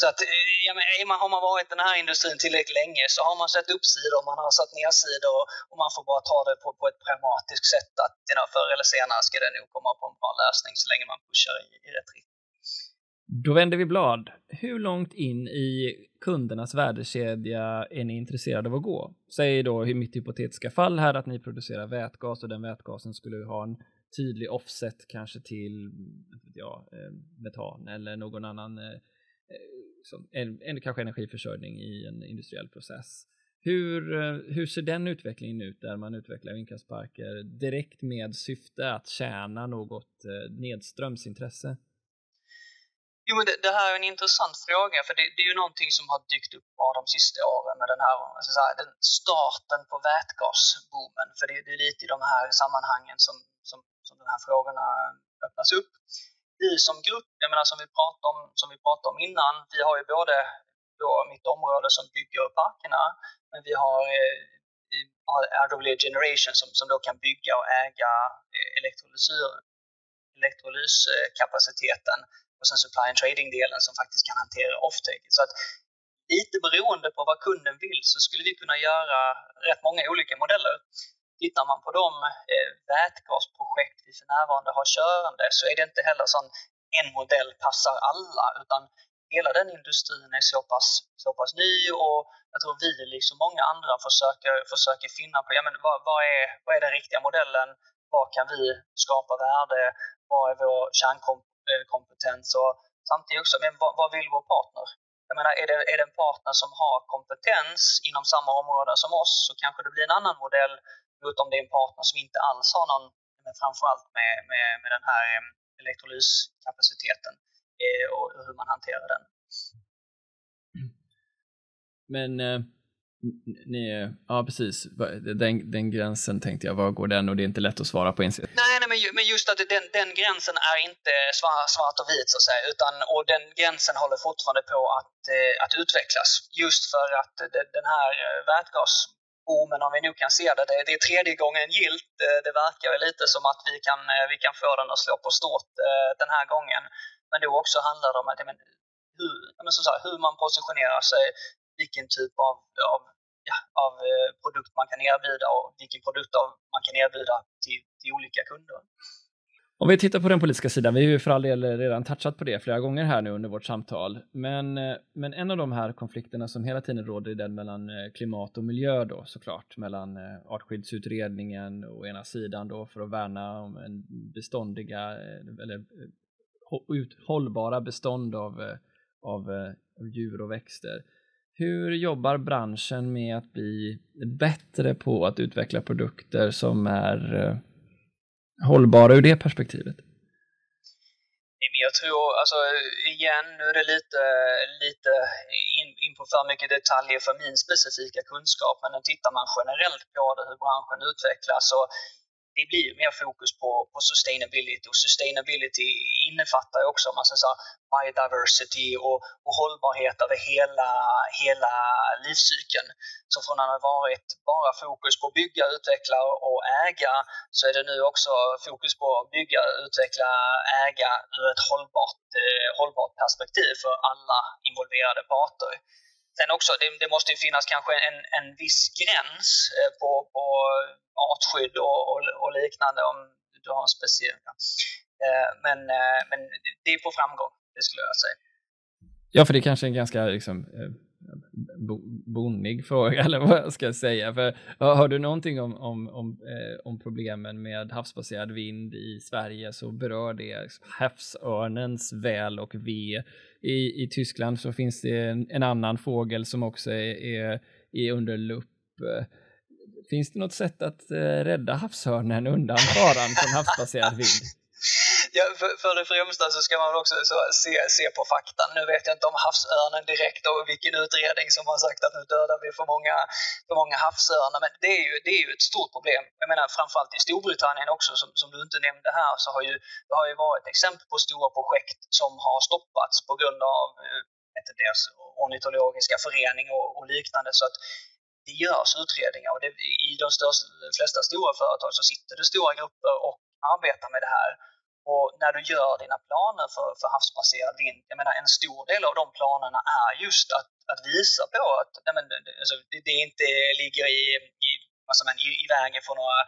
[SPEAKER 2] Så att, eh, ja, men, har man varit i den här industrin tillräckligt länge så har man sett uppsidor, man har satt nedsidor och man får bara ta det på, på ett pragmatiskt sätt att you know, förr eller senare ska det nog komma på en bra lösning så länge man pushar i, i rätt riktning.
[SPEAKER 1] Då vänder vi blad. Hur långt in i kundernas värdekedja är ni intresserade av att gå? Säg då i mitt hypotetiska fall här att ni producerar vätgas och den vätgasen skulle ha en tydlig offset kanske till ja, eh, metan eller någon annan eh, eh, som, en, en, kanske energiförsörjning i en industriell process. Hur, hur ser den utvecklingen ut där man utvecklar vindkraftsparker direkt med syfte att tjäna något nedströmsintresse?
[SPEAKER 2] Jo, men det, det, här är en intressant fråga för det, det, är ju någonting som har dykt upp bara de sista åren med den här alltså så här, den starten på vätgasboomen. För det, det, är lite i de här sammanhangen som, som, som de här frågorna eh, öppnas upp. Vi som grupp, jag menar som vi pratade om, som vi pratade om innan, vi har ju både då mitt område som bygger parkerna, men vi har eh, RWA Generation som, som då kan bygga och äga eh, elektrolyskapaciteten eh, och sen supply and trading-delen som faktiskt kan hantera off-take. Så att lite beroende på vad kunden vill så skulle vi kunna göra rätt många olika modeller. Tittar man på de eh, vätgasprojekt vi för närvarande har körande så är det inte heller så en modell passar alla utan hela den industrin är så pass, så pass ny och jag tror vi liksom många andra försöker, försöker finna på ja, men vad, vad, är, vad är den riktiga modellen? Vad kan vi skapa värde? Vad är vår kärnkomp kompetens och samtidigt också, men vad, vad vill vår partner? Jag menar, är det, är det en partner som har kompetens inom samma område som oss så kanske det blir en annan modell mot om det är en partner som inte alls har någon, men framförallt med, med, med den här eh, elektrolyskapaciteten eh, och hur man hanterar den.
[SPEAKER 1] Men eh, ni, ja precis, den, den gränsen tänkte jag, var går den? Och det är inte lätt att svara på insidan.
[SPEAKER 2] Nej, nej men just att den, den gränsen är inte svart, svart och vit så att säga, utan och den gränsen håller fortfarande på att, eh, att utvecklas. Just för att den här eh, vätgasboomen, om vi nu kan se det, det, det är tredje gången gilt. Det verkar lite som att vi kan, eh, vi kan få den att slå på stort eh, den här gången. Men då också handlar det om att, men, hur, men så här, hur man positionerar sig, vilken typ av, av ja, av eh, produkt man kan erbjuda och vilken produkt man kan erbjuda till, till olika kunder.
[SPEAKER 1] Om vi tittar på den politiska sidan, vi har ju för all del redan touchat på det flera gånger här nu under vårt samtal, men, eh, men en av de här konflikterna som hela tiden råder är den mellan eh, klimat och miljö då såklart, mellan artskyddsutredningen å ena sidan då för att värna om en beståndiga eller hållbara bestånd av, av, av djur och växter hur jobbar branschen med att bli bättre på att utveckla produkter som är eh, hållbara ur det perspektivet?
[SPEAKER 2] Jag tror, alltså igen, nu är det lite, lite in, in på för mycket detaljer för min specifika kunskap, men tittar man generellt på det, hur branschen utvecklas så det blir mer fokus på, på sustainability och sustainability innefattar ju också man säga, biodiversity och, och hållbarhet över hela, hela livscykeln. Så från att ha varit bara fokus på bygga, utveckla och äga så är det nu också fokus på bygga, utveckla, äga ur ett hållbart, eh, hållbart perspektiv för alla involverade parter. Sen också, det, det måste finnas kanske en, en viss gräns eh, på, på artskydd och, och, och liknande om du har en speciell... Eh, men, eh, men det är på framgång, det skulle jag säga.
[SPEAKER 1] Ja, för det är kanske en ganska liksom, bonnig fråga, [laughs] eller vad jag ska säga. För, har du någonting om, om, om, om problemen med havsbaserad vind i Sverige så berör det liksom havsörnens väl och ve i, i Tyskland så finns det en, en annan fågel som också är, är, är under lupp. Finns det något sätt att eh, rädda havshörnen undan faran från havsbaserad vind?
[SPEAKER 2] Ja, för, för det främsta så ska man också så, se, se på faktan. Nu vet jag inte om havsörnen direkt och vilken utredning som har sagt att nu dödar vi för många, för många havsörnar. Men det är, ju, det är ju ett stort problem. Jag menar framförallt i Storbritannien också som, som du inte nämnde här så har ju det har ju varit exempel på stora projekt som har stoppats på grund av eh, inte deras ornitologiska förening och, och liknande. Så att det görs utredningar och det, i de största, flesta stora företag så sitter det stora grupper och arbetar med det här. Och när du gör dina planer för, för havsbaserad vind, jag menar en stor del av de planerna är just att, att visa på att nej men, alltså, det, det inte ligger i, i, alltså, men, i, i vägen för några,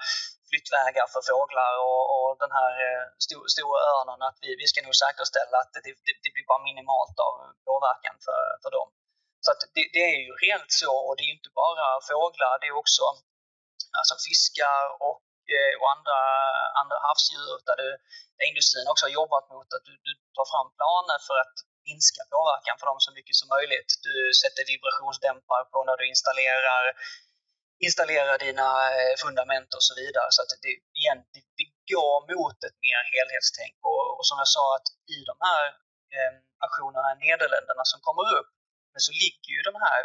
[SPEAKER 2] flyttvägar för fåglar och, och den här eh, stor, stora örnen, att vi, vi ska nog säkerställa att det, det, det blir bara minimalt av påverkan för, för dem. Så att det, det, är ju helt så och det är inte bara fåglar, det är också alltså fiskar och, Eh, och andra, andra havsdjur där, det, där industrin också har jobbat mot att du, du tar fram planer för att minska påverkan för dem så mycket som möjligt. Du sätter vibrationsdämpare på när du installerar installerar dina eh, fundament och så vidare. Så att det, igen, det går mot ett mer helhetstänk. Och, och som jag sa, att i de här eh, aktionerna i Nederländerna som kommer upp, men så ligger ju de här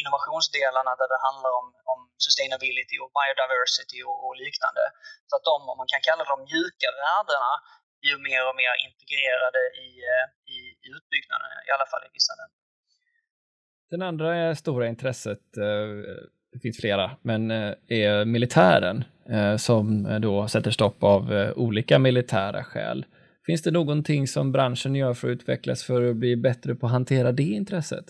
[SPEAKER 2] innovationsdelarna där det handlar om, om sustainability och biodiversity och, och, liknande. Så att de, om man kan kalla de mjuka värdena, blir mer och mer integrerade i, eh, i, i utbyggnaden, i alla fall i vissa länder.
[SPEAKER 1] Den andra stora intresset eh, det finns flera, men eh, är militären som då sätter stopp av olika militära skäl. Finns det någonting som branschen gör för att utvecklas för att bli bättre på att hantera det intresset?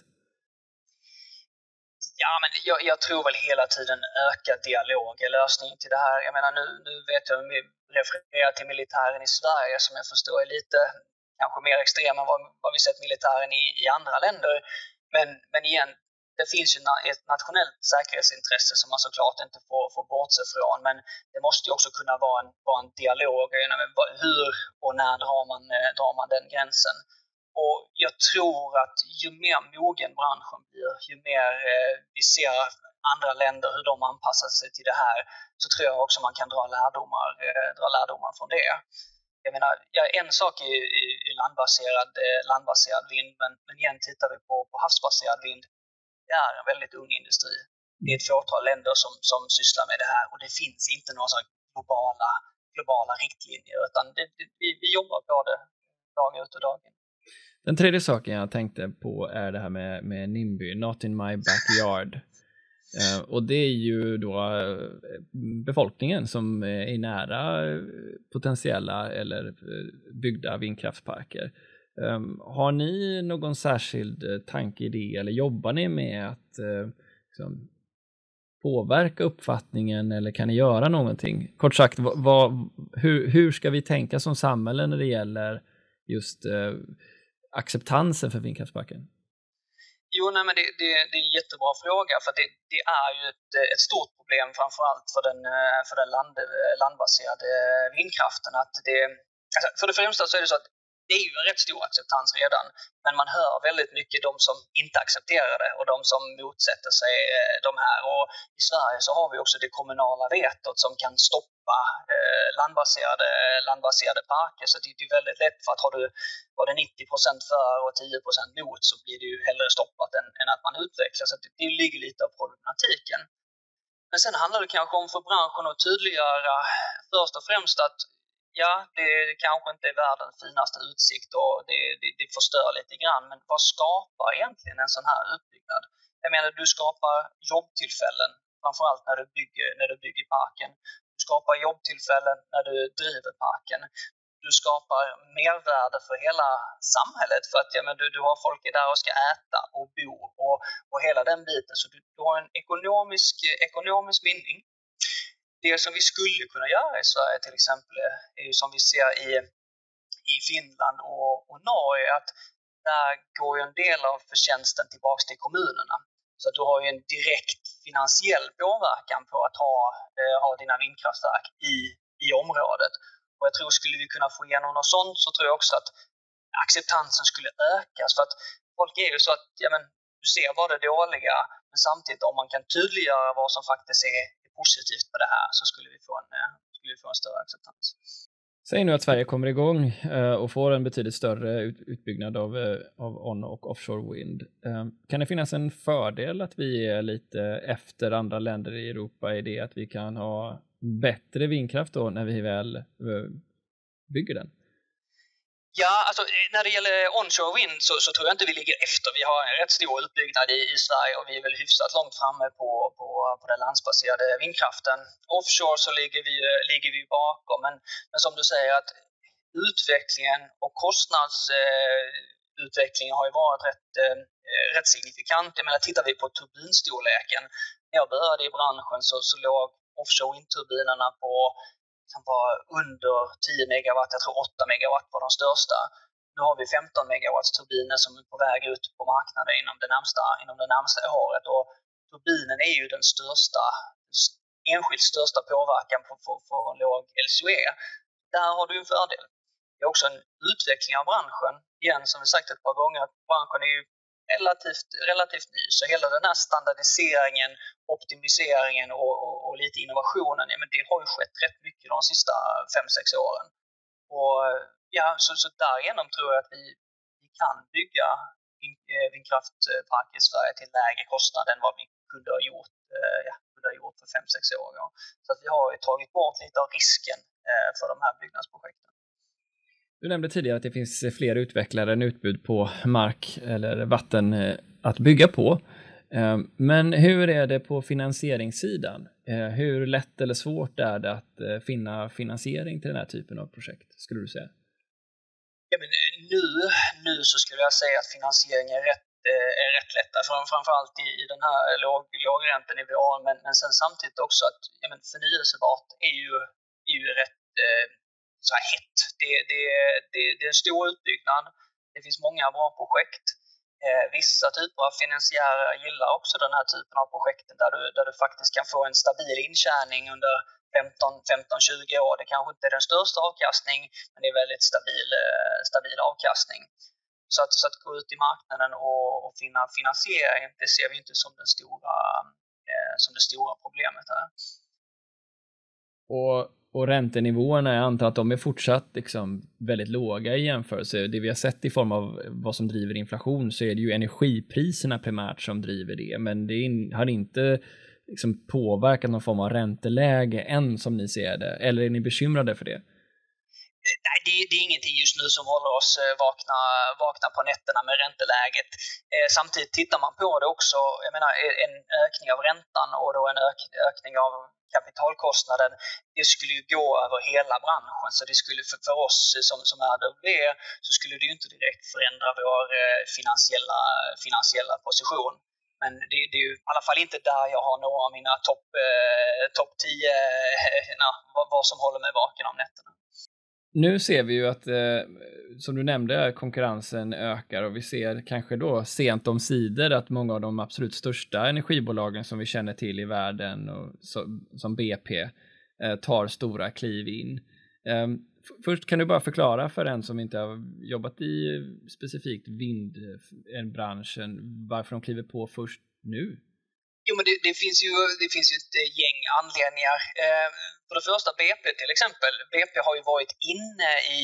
[SPEAKER 2] Ja, men jag, jag, tror väl hela tiden ökad dialog är lösningen till det här. Jag menar nu, nu vet jag, vi refererar till militären i Sverige som jag förstår är lite kanske mer extrem än vad, vad vi sett militären i, i andra länder. Men, men igen, det finns ju ett nationellt säkerhetsintresse som man såklart inte får, får bortse från, men det måste ju också kunna vara en, vara en dialog. Hur och när drar man, eh, drar man den gränsen? Och jag tror att ju mer mogen branschen blir, ju mer eh, vi ser andra länder, hur de anpassar sig till det här, så tror jag också man kan dra lärdomar, eh, dra lärdomar från det. Jag menar, ja, en sak är, är, är landbaserad, eh, landbaserad vind, men, men igen tittar vi på, på havsbaserad vind det är en väldigt ung industri. Det är ett fåtal länder som, som sysslar med det här och det finns inte några globala, globala riktlinjer utan det, det, vi, vi jobbar på det dag ut och dag in.
[SPEAKER 1] Den tredje saken jag tänkte på är det här med, med NIMBY, Not in my backyard. Uh, och det är ju då eh, befolkningen som är nära eh, potentiella eller byggda vindkraftsparker. Um, har ni någon särskild tanke i det eller jobbar ni med att uh, liksom, påverka uppfattningen eller kan ni göra någonting? Kort sagt, vad, hur, hur ska vi tänka som samhälle när det gäller just uh, acceptansen för vindkraftsparken?
[SPEAKER 2] Jo, nej, men det, det, det, är en jättebra fråga för det, det är ju ett, ett, stort problem framförallt för den, eh, för den land, eh, landbaserade vindkraften. Att det, alltså för det främsta så är det så att det är ju en rätt stor acceptans redan. Men man hör väldigt mycket de som inte accepterar det och de som motsätter sig eh, de här. Och I Sverige så har vi också det kommunala vetot som kan stoppa eh, landbaserade, landbaserade parker. Så det är väldigt lätt för att har du var det 90% för och 10% mot så blir det ju hellre stoppat än, än att man utvecklas. Så det, det ligger lite av problematiken. Men sen handlar det kanske om för branschen att tydliggöra först och främst att ja, det kanske inte är världens finaste utsikt och det, det, det förstör lite grann. Men vad skapar egentligen en sån här utbyggnad? Jag menar, du skapar jobbtillfällen, framförallt när du bygger, när du bygger parken. Du skapar jobbtillfällen när du driver parken. Du skapar mervärde för hela samhället för att ja, men du, du har folk där och ska äta och bo och, och hela den biten. Så du, du har en ekonomisk, ekonomisk vinning det som vi skulle kunna göra i Sverige till exempel är ju som vi ser i, i Finland och, och Norge att där går ju en del av förtjänsten tillbaks till kommunerna. Så att du har ju en direkt finansiell påverkan på att ha, eh, ha dina vindkraftverk i, i området. Och jag tror skulle vi kunna få igenom något sånt så tror jag också att acceptansen skulle ökas. För att folk är ju så att ja, men, du ser bara det dåliga, men samtidigt om man kan tydliggöra vad som faktiskt är positivt på det här så skulle vi få en, eh, skulle vi få en större acceptans.
[SPEAKER 1] Säg nu att Sverige kommer igång eh, och får en betydligt större utbyggnad av, eh, av on och offshore wind. Ehm, kan det finnas en fördel att vi är lite efter andra länder i Europa i det att vi kan ha bättre vindkraft då när vi väl eh, bygger den?
[SPEAKER 2] Ja, alltså eh, när det gäller onshore wind så, så, tror jag inte vi ligger efter. Vi har en rätt stor utbyggnad i, i Sverige och vi är väl hyfsat långt framme på, på, på den landsbaserade vindkraften. Offshore så ligger vi, ligger vi bakom, men, men som du säger att utvecklingen och kostnadsutvecklingen eh, har ju varit rätt, eh, rätt signifikant. Jag menar, tittar vi på turbinstorleken, när jag började i branschen så, så låg offshore windturbinerna på kan vara under 10 megawatt, jag tror 8 megawatt var de största. Nu har vi 15 megawatts turbiner som är på väg ut på marknaden inom det närmsta, inom det närmsta året. Och turbinen är ju den största, enskilt största påverkan på, på, på en låg LCOE. Där har du en fördel. Det är också en utveckling av branschen. Igen, som vi sagt ett par gånger, branschen är ju relativt, relativt ny. Så hela den här standardiseringen, optimiseringen och, och, och lite innovationen, ja, men det har ju skett rätt mycket de sista 5-6 åren. Och ja, så, så därigenom tror jag att vi, vi kan bygga eh, vindkraftparker i Sverige till lägre kostnad än vad vi kunde ha gjort, eh, ja, kunde ha gjort för 5-6 år. Så att vi har ju tagit bort lite av risken eh, för de här byggnadsprojekten.
[SPEAKER 1] Du nämnde tidigare att det finns fler utvecklare än utbud på mark eller vatten att bygga på. Men hur är det på finansieringssidan? Eh, hur lätt eller svårt är det att eh, finna finansiering till den här typen av projekt, skulle du säga?
[SPEAKER 2] Ja, men eh, nu, nu så skulle jag säga att finansiering är rätt, är rätt lätt. Framförallt i, i den här låg, lågräntenivån, men, men sen samtidigt också att ja, men förnyelsebart är ju, är ju rätt så här hett. Det, det, det, det är en stor utbyggnad. Det finns många bra projekt. Eh, vissa typer av finansiärer gillar också den här typen av projekt där du, där du faktiskt kan få en stabil intjäning under 15-20 år. Det kanske inte är den största avkastning, men det är väldigt stabil, eh, stabil avkastning. Så att, så att gå ut i marknaden och, och finna finansiering, det ser vi inte som, den stora, eh, som det stora problemet här.
[SPEAKER 1] Och och räntenivåerna, jag antar att de är fortsatt liksom väldigt låga i jämförelse. Det vi har sett i form av vad som driver inflation så är det ju energipriserna primärt som driver det, men det har inte liksom påverkat någon form av ränteläge än som ni ser det, eller är ni bekymrade för det?
[SPEAKER 2] Nej, det, det, är ingenting just nu som håller oss eh, vakna, vakna på nätterna med ränteläget. Eh, samtidigt tittar man på det också, jag menar eh, en ökning av räntan och då en ök, ökning av kapitalkostnaden, det skulle ju gå över hela branschen. Så det skulle för, för oss som, som RWE så skulle det ju inte direkt förändra vår eh, finansiella, finansiella position. Men det, det, är ju i alla fall inte där jag har några av mina topp eh, top 10, eh, [laughs] na, vad, vad som håller mig vaken om nätterna.
[SPEAKER 1] Nu ser vi ju att, eh, som du nämnde, konkurrensen ökar och vi ser kanske då sent om sidor att många av de absolut största energibolagen som vi känner till i världen, och så, som BP, eh, tar stora kliv in. Eh, först kan du bara förklara för en som inte har jobbat i specifikt vindbranschen eh, varför de kliver på först nu?
[SPEAKER 2] Jo, men det, det, finns ju, det finns ju ett eh, gäng anledningar. Ehm, för det första BP till exempel. BP har ju varit inne i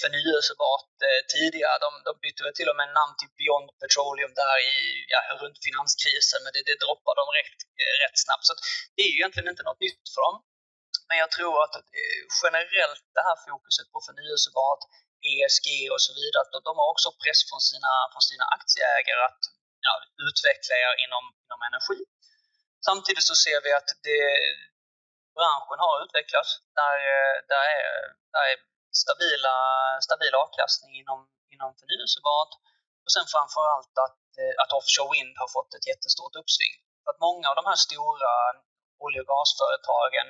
[SPEAKER 2] förnyelsebart eh, tidigare. De, de bytte väl till och med namn till Beyond Petroleum där i, ja, runt finanskrisen, men det, det droppade de rätt, eh, rätt snabbt. Så det är ju egentligen inte något nytt för dem. Men jag tror att eh, generellt det här fokuset på förnyelsebart, ESG och så vidare, att de har också press från sina, från sina aktieägare att ja, utveckla er inom, inom energi. Samtidigt så ser vi att det, branschen har utvecklats. Där, eh, där, är, där är stabila, stabil avkastning inom, inom förnyelsebart och sen framförallt att, eh, att offshore wind har fått ett jättestort uppsving. För att många av de här stora olje och gasföretagen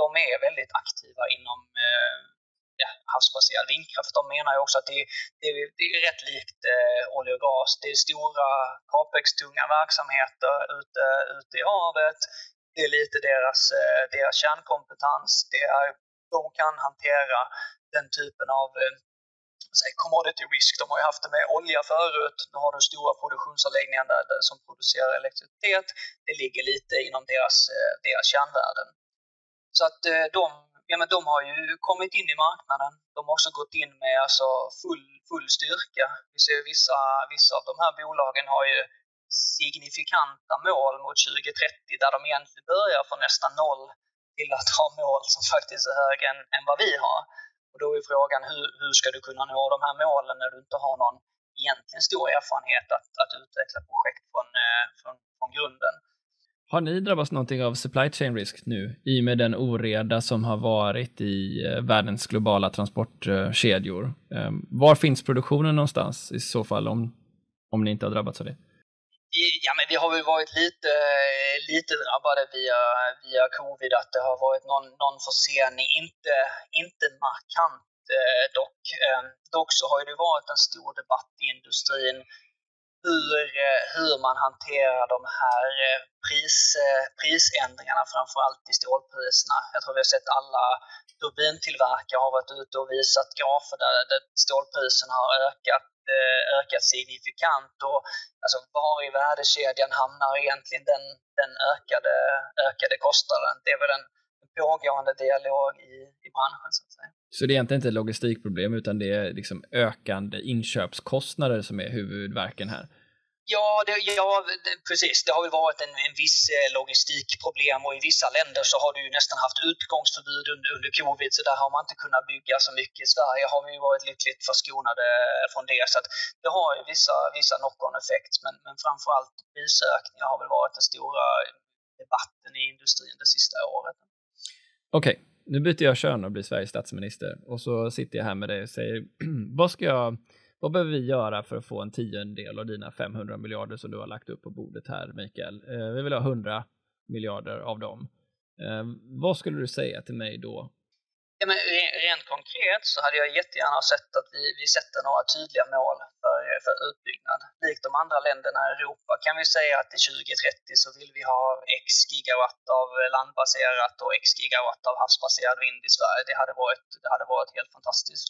[SPEAKER 2] de är väldigt aktiva inom eh, ja, havsbaserad vindkraft. De menar ju också att det, det, det är rätt likt eh, olja och gas. Det är stora capex-tunga verksamheter ute, ute i havet. Det är lite deras, eh, deras kärnkompetens. Det är, de kan hantera den typen av eh, commodity risk. De har ju haft det med olja förut. Nu har de stora produktionsanläggningar där, där, som producerar elektricitet. Det ligger lite inom deras, eh, deras kärnvärden. Så att eh, de, ja, men de har ju kommit in i marknaden. De har också gått in med alltså full, full styrka. Vi ser vissa, vissa av de här bolagen har ju signifikanta mål mot 2030 där de egentligen börjar från nästan noll till att ha mål som faktiskt är högre än, än vad vi har. Och då är frågan hur, hur ska du kunna nå de här målen när du inte har någon egentligen stor erfarenhet att, att utveckla projekt från, eh, från, från grunden.
[SPEAKER 1] Har ni drabbats någonting av supply chain risk nu i och med den oreda som har varit i eh, världens globala transportkedjor? Ehm, var finns produktionen någonstans i så fall om, om ni inte har drabbats av det?
[SPEAKER 2] Ja, men vi har väl varit lite, lite drabbade via, via covid, att det har varit någon, någon försening. Inte, inte markant eh, dock. Eh, dock så har det varit en stor debatt i industrin hur, eh, hur man hanterar de här eh, pris, eh, prisändringarna, framförallt i stålpriserna. Jag tror vi har sett alla turbintillverkare har varit ute och visat grafer där, där stålpriserna har ökat, Eh, ökat signifikant. Och, alltså, var i värdekedjan hamnar egentligen den, den ökade, ökade kostnaden? Det är väl en pågående dialog i, i branschen. Så, att säga.
[SPEAKER 1] så det är egentligen inte ett logistikproblem utan det är liksom ökande inköpskostnader som är huvudverken här?
[SPEAKER 2] Ja, det, ja precis. Det har väl varit en, en viss eh, logistikproblem och i vissa länder så har du ju nästan haft utgångsförbud under, under covid så där har man inte kunnat bygga så mycket. I Sverige har vi ju varit lyckligt förskonade från det så att det har ju vissa, vissa knock-on effekt men, men framförallt prisökningar har väl varit den stora debatten i industrin det sista året.
[SPEAKER 1] Okej, okay, nu byter jag kön och blir Sveriges statsminister och så sitter jag här med dig och säger [clears throat] vad ska jag vad behöver vi göra för att få en tiondel av dina 500 miljarder som du har lagt upp på bordet här, Mikael? Eh, vi vill ha 100 miljarder av dem. Eh, vad skulle du säga till mig då?
[SPEAKER 2] Ja, men rent konkret så hade jag jättegärna sett att vi, vi sätter några tydliga mål för, för utbyggnad. Likt de andra länderna i Europa kan vi säga att till 2030 så vill vi ha x gigawatt av landbaserat och x gigawatt av havsbaserad vind i Sverige. Det hade varit, det hade varit helt fantastiskt.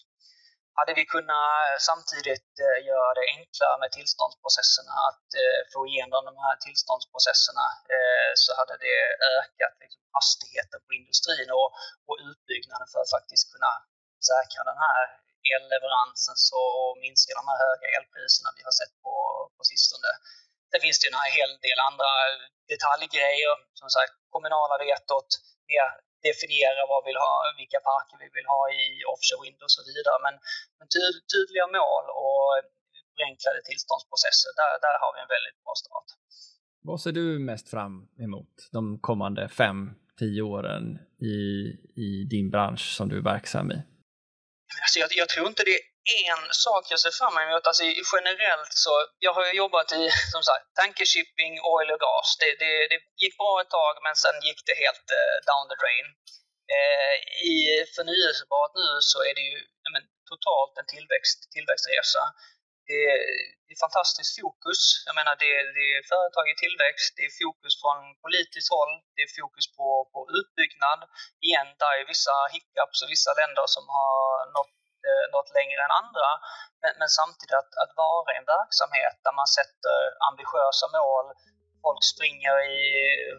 [SPEAKER 2] Hade vi kunnat eh, samtidigt eh, göra det enklare med tillståndsprocesserna, att eh, få igenom de här tillståndsprocesserna, så hade det ökat liksom, hastigheten på industrin och, och utbyggnaden för att faktiskt kunna säkra den här elleveransen och minska de här höga elpriserna vi har sett på, på sistone. Sen finns det en hel del andra detaljgrejer, som sagt kommunala vetot, mer definiera vad vi vill ha, vilka parker vi vill ha i offshore wind och så vidare. Men, men tydliga mål och förenklade tillståndsprocesser, där, där har vi en väldigt bra start.
[SPEAKER 1] Vad ser du mest fram emot de kommande fem, tio åren i, i din bransch som du är verksam i?
[SPEAKER 2] Alltså jag, jag tror inte det en sak jag ser fram emot. Alltså generellt så, jag har ju jobbat i som sagt tankershipping, oil och gas. Det, det, det gick bra ett tag men sen gick det helt uh, down the drain. Uh, I förnyelsebart nu så är det ju men, totalt en tillväxt, tillväxtresa. Det är, det är fantastiskt fokus. Jag menar det, det är företag i tillväxt, det är fokus från politiskt håll, det är fokus på, på utbyggnad. Igen, där är vissa hiccups och vissa länder som har nått eh, något längre än andra. Men, men samtidigt att, att vara i en verksamhet där man sätter ambitiösa mål, folk springer i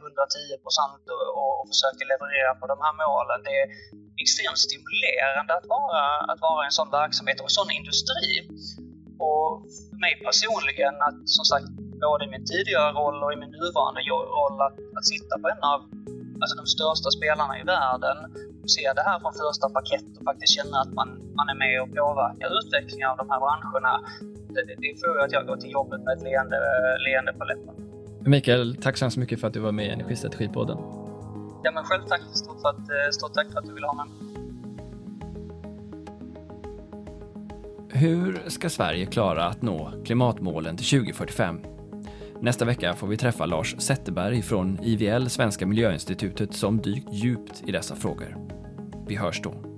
[SPEAKER 2] 110 procent och, och, försöker leverera på de här målen. Det är extremt stimulerande att vara, att vara i en sån verksamhet och en sån industri. Och för mig personligen, att som sagt, både i min tidigare roll och i min nuvarande roll, att, att sitta på en av alltså de största spelarna i världen se det här från första paket och faktiskt känna att man, man är med och påverkar utvecklingen av de här branscherna. Det, det får att jag går till jobbet med ett leende, leende på läpparna.
[SPEAKER 1] Mikael, tack så hemskt mycket för att du var med i Energistrategipodden.
[SPEAKER 2] Ja, men själv tack. Stort, för att, eh, stort tack för att du ville ha mig.
[SPEAKER 1] Hur ska Sverige klara att nå klimatmålen till 2045? Nästa vecka får vi träffa Lars Zetterberg från IVL, Svenska Miljöinstitutet, som dykt djupt i dessa frågor. Vi hörs då.